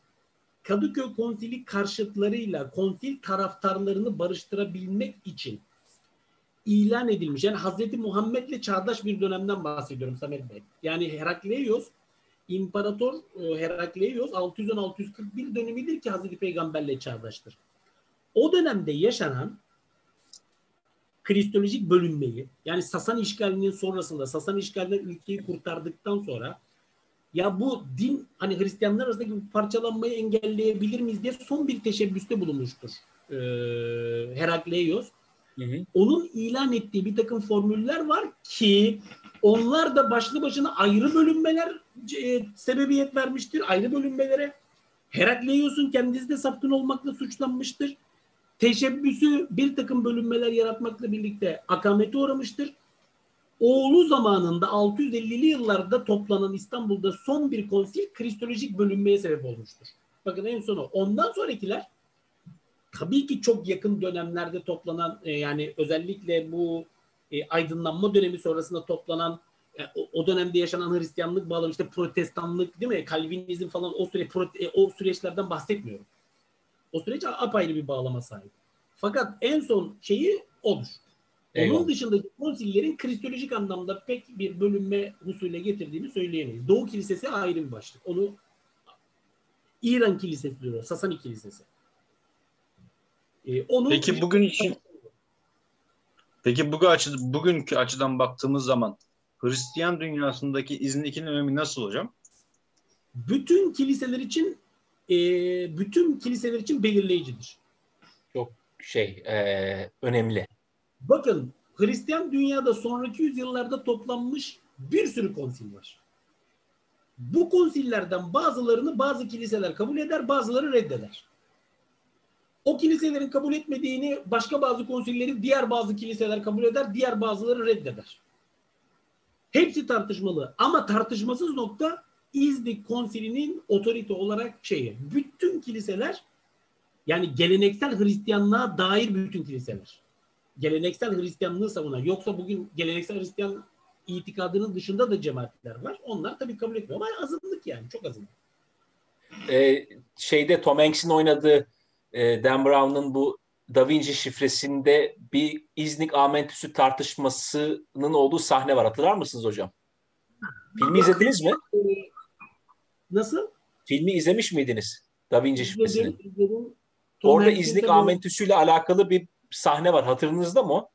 Speaker 2: Kadıköy konsili karşıtlarıyla konsil taraftarlarını barıştırabilmek için ilan edilmiş. Yani Hazreti Muhammed'le çağdaş bir dönemden bahsediyorum Samet Bey. Yani Herakleios İmparator e, Herakleios 610-641 dönemidir ki Hazreti Peygamberle çağdaştır. O dönemde yaşanan kristolojik bölünmeyi yani Sasan işgalinin sonrasında Sasan işgalinden ülkeyi kurtardıktan sonra ya bu din hani Hristiyanlar arasındaki bu parçalanmayı engelleyebilir miyiz diye son bir teşebbüste bulunmuştur ee, Herakleios. Hı hı. Onun ilan ettiği bir takım formüller var ki onlar da başlı başına ayrı bölünmeler e, sebebiyet vermiştir. Ayrı bölünmelere. Herakleios'un kendisi de sapkın olmakla suçlanmıştır. Teşebbüsü bir takım bölünmeler yaratmakla birlikte akamete uğramıştır. Oğlu zamanında 650'li yıllarda toplanan İstanbul'da son bir konsil kristolojik bölünmeye sebep olmuştur. Bakın en sonu. Ondan sonrakiler tabii ki çok yakın dönemlerde toplanan e, yani özellikle bu e, aydınlanma dönemi sonrasında toplanan e, o, dönemde yaşanan Hristiyanlık bağlamı işte protestanlık değil mi? Kalvinizm falan o süre o süreçlerden bahsetmiyorum. O süreç apayrı bir bağlama sahip. Fakat en son şeyi. Eyvallah. Onun dışındaki konsillerin kristolojik anlamda pek bir bölünme husule getirdiğini söyleyemeyiz. Doğu Kilisesi ayrı bir başlık. Onu İran Kilisesi diyor. Sasani Kilisesi.
Speaker 3: Ee, onu Peki bugün için Peki bugün açı, bugünkü açıdan baktığımız zaman Hristiyan dünyasındaki İznik'in önemi nasıl hocam?
Speaker 2: Bütün kiliseler için e, bütün kiliseler için belirleyicidir.
Speaker 1: Çok şey e, önemli.
Speaker 2: Bakın Hristiyan dünyada sonraki yüzyıllarda toplanmış bir sürü konsil var. Bu konsillerden bazılarını bazı kiliseler kabul eder, bazıları reddeder. O kiliselerin kabul etmediğini başka bazı konsilleri diğer bazı kiliseler kabul eder, diğer bazıları reddeder. Hepsi tartışmalı ama tartışmasız nokta İznik konsilinin otorite olarak şeyi. Bütün kiliseler yani geleneksel Hristiyanlığa dair bütün kiliseler. Geleneksel Hristiyanlığı savunan. Yoksa bugün geleneksel Hristiyan itikadının dışında da cemaatler var. Onlar tabii kabul etmiyor ama azınlık yani çok azınlık.
Speaker 1: Ee, şeyde Tom Hanks'in oynadığı e, Dan Brown'un bu Da Vinci şifresinde bir İznik Amentüsü tartışmasının olduğu sahne var. Hatırlar mısınız hocam? Filmi izlediniz mi?
Speaker 2: Nasıl?
Speaker 1: Filmi izlemiş miydiniz? Da Vinci şifresini. Orada İznik Amentüsü ile alakalı bir sahne var. Hatırınızda mı o?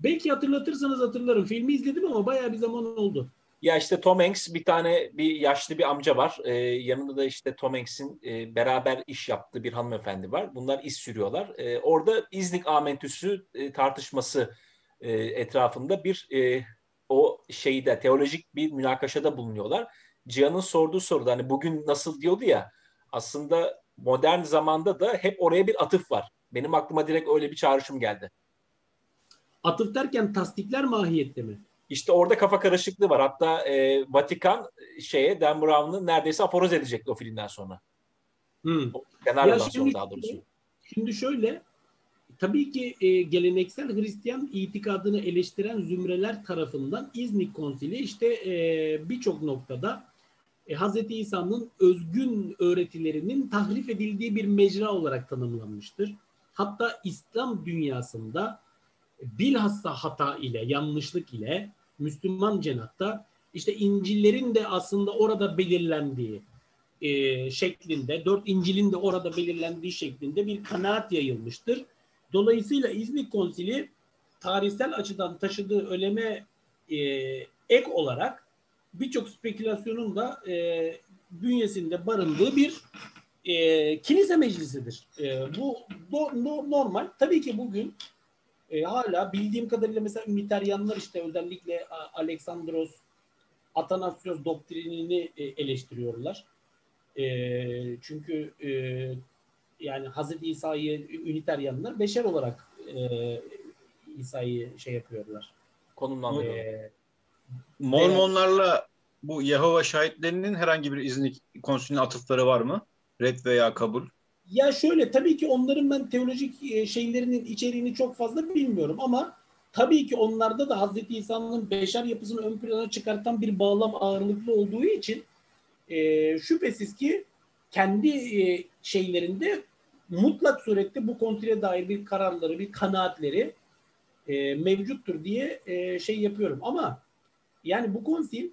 Speaker 2: Belki hatırlatırsanız hatırlarım. Filmi izledim ama bayağı bir zaman oldu.
Speaker 1: Ya işte Tom Hanks bir tane bir yaşlı bir amca var. Ee, yanında da işte Tom Hanks'in e, beraber iş yaptığı bir hanımefendi var. Bunlar iş sürüyorlar. Ee, orada İznik Amentüsü e, tartışması e, etrafında bir e, o şeyde teolojik bir münakaşada bulunuyorlar. Cihan'ın sorduğu soruda hani bugün nasıl diyordu ya aslında modern zamanda da hep oraya bir atıf var. Benim aklıma direkt öyle bir çağrışım geldi.
Speaker 2: Atıf derken tasdikler mahiyette mi?
Speaker 1: İşte orada kafa karışıklığı var. Hatta e, Vatikan şeye Dan Brown'u neredeyse aforoz edecekti o filmden sonra.
Speaker 2: Hmm.
Speaker 1: ya şimdi, sonra daha doğrusu.
Speaker 2: Şimdi şöyle tabii ki e, geleneksel Hristiyan itikadını eleştiren zümreler tarafından İznik Konsili işte e, birçok noktada e, Hz. İsa'nın özgün öğretilerinin tahrif edildiği bir mecra olarak tanımlanmıştır. Hatta İslam dünyasında bilhassa hata ile, yanlışlık ile Müslüman cenatta işte İncil'lerin de aslında orada belirlendiği e, şeklinde, dört İncil'in de orada belirlendiği şeklinde bir kanaat yayılmıştır. Dolayısıyla İznik Konsili tarihsel açıdan taşıdığı öneme e, ek olarak birçok spekülasyonun da e, bünyesinde barındığı bir e, kilise meclisidir. E, bu do, no, normal. Tabii ki bugün e, hala bildiğim kadarıyla mesela Üniteryanlar işte özellikle Aleksandros Atanasios doktrinini e, eleştiriyorlar. E, çünkü e, yani Hazreti İsa'yı Üniteryanlar beşer olarak e, İsa'yı şey yapıyorlar.
Speaker 1: Konumlandırıyorlar. E,
Speaker 3: Mormonlarla bu Yehova şahitlerinin herhangi bir izni konsülün atıfları var mı? Red veya kabul?
Speaker 2: Ya şöyle tabii ki onların ben teolojik e, şeylerinin içeriğini çok fazla bilmiyorum ama tabii ki onlarda da Hazreti İsa'nın beşer yapısını ön plana çıkartan bir bağlam ağırlıklı olduğu için e, şüphesiz ki kendi e, şeylerinde mutlak surette bu kontre dair bir kararları, bir kanaatleri e, mevcuttur diye e, şey yapıyorum. Ama yani bu konsil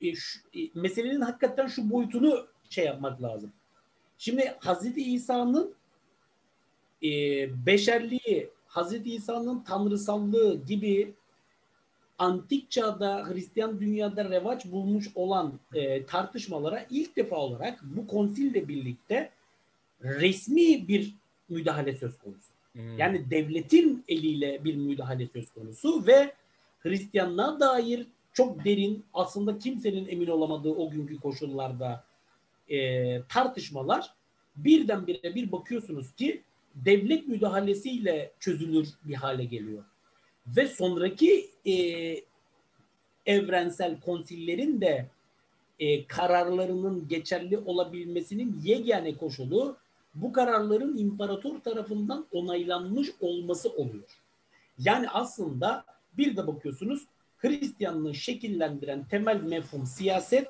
Speaker 2: e, şu, e, meselenin hakikaten şu boyutunu şey yapmak lazım. Şimdi Hazreti İsa'nın e, beşerliği, Hazreti İsa'nın tanrısallığı gibi antik çağda Hristiyan dünyada revaç bulmuş olan e, tartışmalara ilk defa olarak bu konsille birlikte resmi bir müdahale söz konusu. Hmm. Yani devletin eliyle bir müdahale söz konusu ve Hristiyanlığa dair çok derin aslında kimsenin emin olamadığı o günkü koşullarda e, tartışmalar birdenbire bir bakıyorsunuz ki devlet müdahalesiyle çözülür bir hale geliyor. Ve sonraki e, evrensel konsillerin de e, kararlarının geçerli olabilmesinin yegane koşulu bu kararların imparator tarafından onaylanmış olması oluyor. Yani aslında bir de bakıyorsunuz Hristiyanlığı şekillendiren temel mefhum siyaset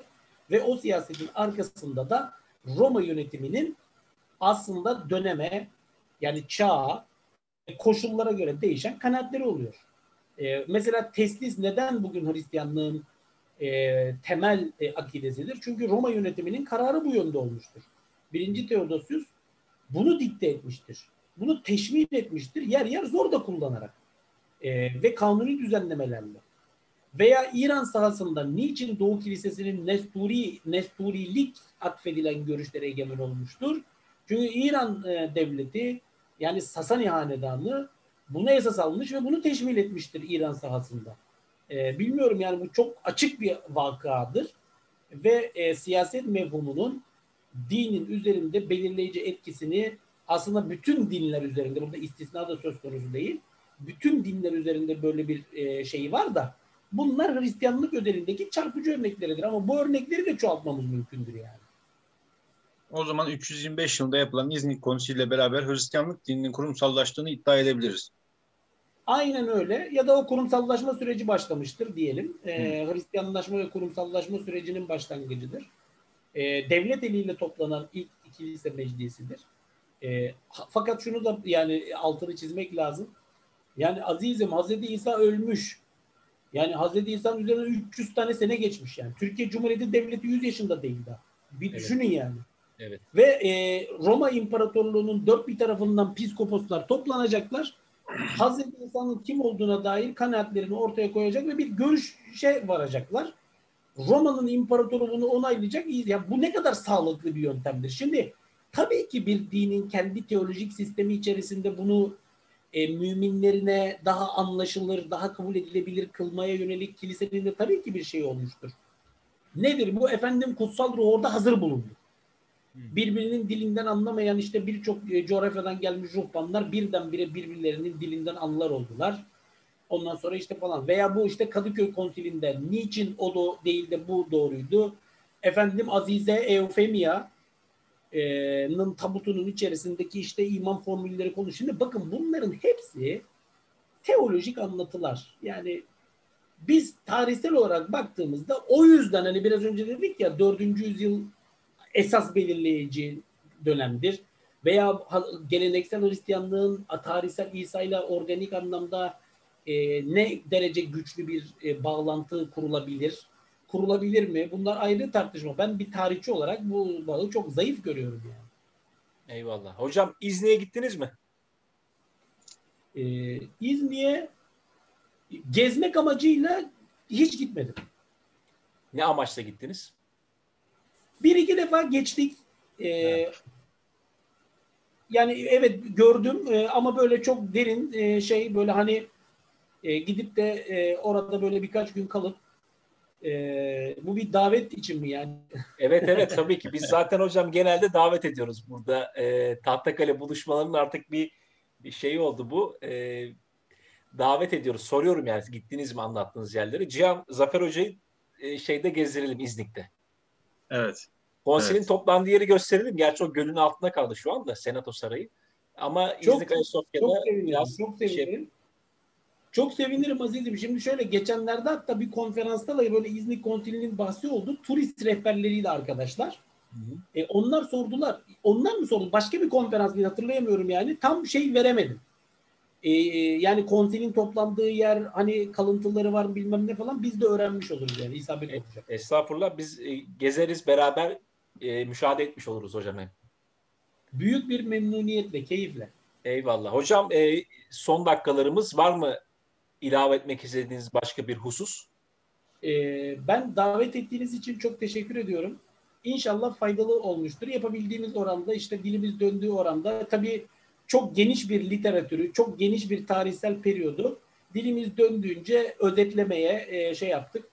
Speaker 2: ve o siyasetin arkasında da Roma yönetiminin aslında döneme yani çağa koşullara göre değişen kanaatleri oluyor. Ee, mesela teslis neden bugün Hristiyanlığın e, temel e, akidesidir? Çünkü Roma yönetiminin kararı bu yönde olmuştur. Birinci Teodosius bunu dikte etmiştir. Bunu teşmil etmiştir. Yer yer zor da kullanarak. E, ve kanuni düzenlemelerle. Veya İran sahasında niçin Doğu Kilisesi'nin Nesturi, Nesturilik atfedilen görüşlere egemen olmuştur? Çünkü İran e, devleti yani Sasani Hanedanı bunu esas almış ve bunu teşmil etmiştir İran sahasında. E, bilmiyorum yani bu çok açık bir vakadır ve e, siyaset mevhumunun dinin üzerinde belirleyici etkisini aslında bütün dinler üzerinde burada istisna da söz konusu değil. Bütün dinler üzerinde böyle bir e, şey var da bunlar Hristiyanlık özelindeki çarpıcı örnekleridir ama bu örnekleri de çoğaltmamız mümkündür yani.
Speaker 3: O zaman 325 yılında yapılan İznik Konsili ile beraber Hristiyanlık dininin kurumsallaştığını iddia edebiliriz.
Speaker 2: Aynen öyle. Ya da o kurumsallaşma süreci başlamıştır diyelim. Ee, Hristiyanlaşma ve kurumsallaşma sürecinin başlangıcıdır. Ee, devlet eliyle toplanan ilk kilise meclisidir. Ee, fakat şunu da yani altını çizmek lazım. Yani azizim Hazreti İsa ölmüş. Yani Hazreti İsa'nın üzerine 300 tane sene geçmiş yani. Türkiye Cumhuriyeti Devleti 100 yaşında değil daha. Bir evet. düşünün yani.
Speaker 1: Evet.
Speaker 2: Ve e, Roma İmparatorluğu'nun dört bir tarafından piskoposlar toplanacaklar. Hazreti İsa'nın kim olduğuna dair kanaatlerini ortaya koyacak ve bir görüşe varacaklar. Roma'nın imparatoru bunu onaylayacak. Ya bu ne kadar sağlıklı bir yöntemdir. Şimdi tabii ki bir dinin kendi teolojik sistemi içerisinde bunu e, müminlerine daha anlaşılır, daha kabul edilebilir kılmaya yönelik kilisenin de tabii ki bir şey olmuştur. Nedir bu? Efendim kutsal ruh orada hazır bulundu. Birbirinin dilinden anlamayan işte birçok e, coğrafyadan gelmiş ruhbanlar birdenbire birbirlerinin dilinden anlar oldular. Ondan sonra işte falan veya bu işte Kadıköy konsilinde niçin o do değil de bu doğruydu? Efendim Azize Eufemia'nın tabutunun içerisindeki işte iman formülleri konu. Şimdi bakın bunların hepsi teolojik anlatılar. Yani biz tarihsel olarak baktığımızda o yüzden hani biraz önce dedik ya 4. yüzyıl esas belirleyici dönemdir. Veya geleneksel Hristiyanlığın tarihsel İsa ile organik anlamda e, ne derece güçlü bir e, bağlantı kurulabilir? Kurulabilir mi? Bunlar ayrı tartışma. Ben bir tarihçi olarak bu bağı çok zayıf görüyorum yani.
Speaker 1: Eyvallah. Hocam İzni'ye gittiniz mi?
Speaker 2: Ee, İzni'ye gezmek amacıyla hiç gitmedim.
Speaker 1: Ne amaçla gittiniz?
Speaker 2: Bir iki defa geçtik. Ee, evet. Yani evet gördüm e, ama böyle çok derin e, şey böyle hani e, gidip de e, orada böyle birkaç gün kalıp e, bu bir davet için mi yani?
Speaker 1: Evet evet tabii ki biz zaten hocam genelde davet ediyoruz burada. E, Tahtakale buluşmalarının artık bir, bir şey oldu bu. E, davet ediyoruz. Soruyorum yani gittiniz mi anlattığınız yerleri. Cihan Zafer Hoca'yı e, şeyde gezdirelim İznik'te.
Speaker 3: Evet.
Speaker 1: Konsilin evet. toplandığı yeri gösterelim. Gerçi o gölün altında kaldı şu anda Senato Sarayı. Ama çok, İznik Ayasofya'da
Speaker 2: çok sevinirim, biraz çok sevinirim. Şey... Çok sevinirim Aziz'im. Şimdi şöyle geçenlerde hatta bir konferansta da böyle İznik Konsilinin bahsi oldu. Turist rehberleriyle arkadaşlar. Hı hı. E, onlar sordular. Onlar mı sordu? Başka bir konferans bir hatırlayamıyorum yani. Tam şey veremedim. E, yani konsilin toplandığı yer hani kalıntıları var bilmem ne falan biz de öğrenmiş oluruz yani isabet
Speaker 1: e, olacak. Estağfurullah biz e, gezeriz beraber e, müşahede etmiş oluruz hocam hem.
Speaker 2: Büyük bir memnuniyetle, keyifle.
Speaker 1: Eyvallah. Hocam e, son dakikalarımız var mı ilave etmek istediğiniz başka bir husus?
Speaker 2: E, ben davet ettiğiniz için çok teşekkür ediyorum. İnşallah faydalı olmuştur. Yapabildiğimiz oranda işte dilimiz döndüğü oranda tabii çok geniş bir literatürü, çok geniş bir tarihsel periyodu dilimiz döndüğünce özetlemeye e, şey yaptık.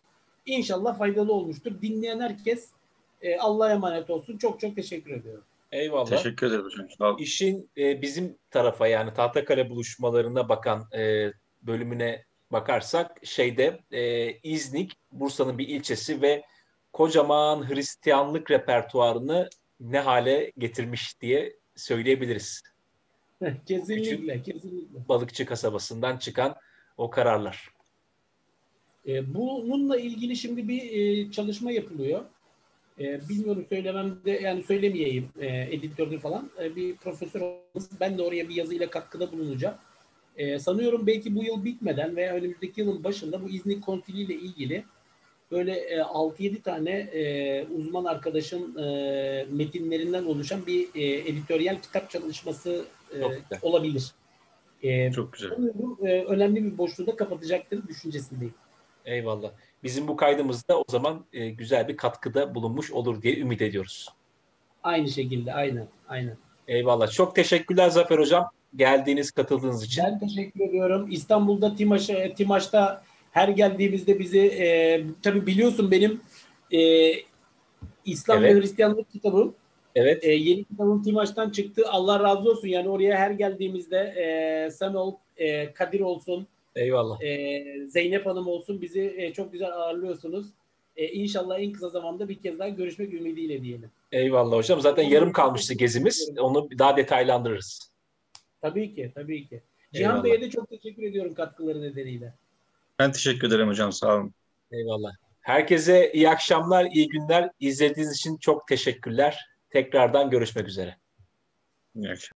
Speaker 2: İnşallah faydalı olmuştur. Dinleyen herkes e, Allah'a emanet olsun. Çok çok teşekkür ediyorum.
Speaker 1: Eyvallah.
Speaker 3: Teşekkür ederim hocam. Sağ
Speaker 1: İşin e, bizim tarafa yani Tahtakale buluşmalarına bakan e, bölümüne bakarsak şeyde e, İznik Bursa'nın bir ilçesi ve kocaman Hristiyanlık repertuarını ne hale getirmiş diye söyleyebiliriz.
Speaker 2: kesinlikle, kesinlikle.
Speaker 1: Balıkçı kasabasından çıkan o kararlar.
Speaker 2: E, bununla ilgili şimdi bir e, çalışma yapılıyor. E, bilmiyorum söylememde yani söylemeyeyim e, editörünü falan. E, bir profesör ben de oraya bir yazıyla katkıda bulunacağım. E, sanıyorum belki bu yıl bitmeden veya önümüzdeki yılın başında bu İznik Kontili ile ilgili böyle e, 6-7 tane e, uzman arkadaşın e, metinlerinden oluşan bir e, editoryal kitap çalışması e, olabilir.
Speaker 3: E, Çok güzel.
Speaker 2: Sanıyorum, e, önemli bir boşluğu da kapatacaktır düşüncesindeyim.
Speaker 1: Eyvallah. Bizim bu kaydımızda o zaman e, güzel bir katkıda bulunmuş olur diye ümit ediyoruz.
Speaker 2: Aynı şekilde, aynen, aynen.
Speaker 1: Eyvallah. Çok teşekkürler Zafer Hocam. Geldiğiniz, katıldığınız için.
Speaker 2: Ben teşekkür ediyorum. İstanbul'da Timaş, Timaş'ta her geldiğimizde bizi e, tabii biliyorsun benim e, İslam evet. ve Hristiyanlık kitabım.
Speaker 1: Evet.
Speaker 2: E, yeni kitabım Timaş'tan çıktı. Allah razı olsun. Yani oraya her geldiğimizde e, sen ol, e, Kadir olsun,
Speaker 1: Eyvallah.
Speaker 2: E, Zeynep Hanım olsun bizi e, çok güzel ağırlıyorsunuz. E, inşallah en kısa zamanda bir kez daha görüşmek ümidiyle diyelim.
Speaker 1: Eyvallah hocam. Zaten yarım kalmıştı gezimiz. Onu daha detaylandırırız.
Speaker 2: Tabii ki, tabii ki. Cihan Bey'e de çok teşekkür ediyorum katkıları nedeniyle.
Speaker 3: Ben teşekkür ederim hocam. Sağ olun.
Speaker 1: Eyvallah. Herkese iyi akşamlar, iyi günler. İzlediğiniz için çok teşekkürler. Tekrardan görüşmek üzere.
Speaker 3: İyi akşamlar.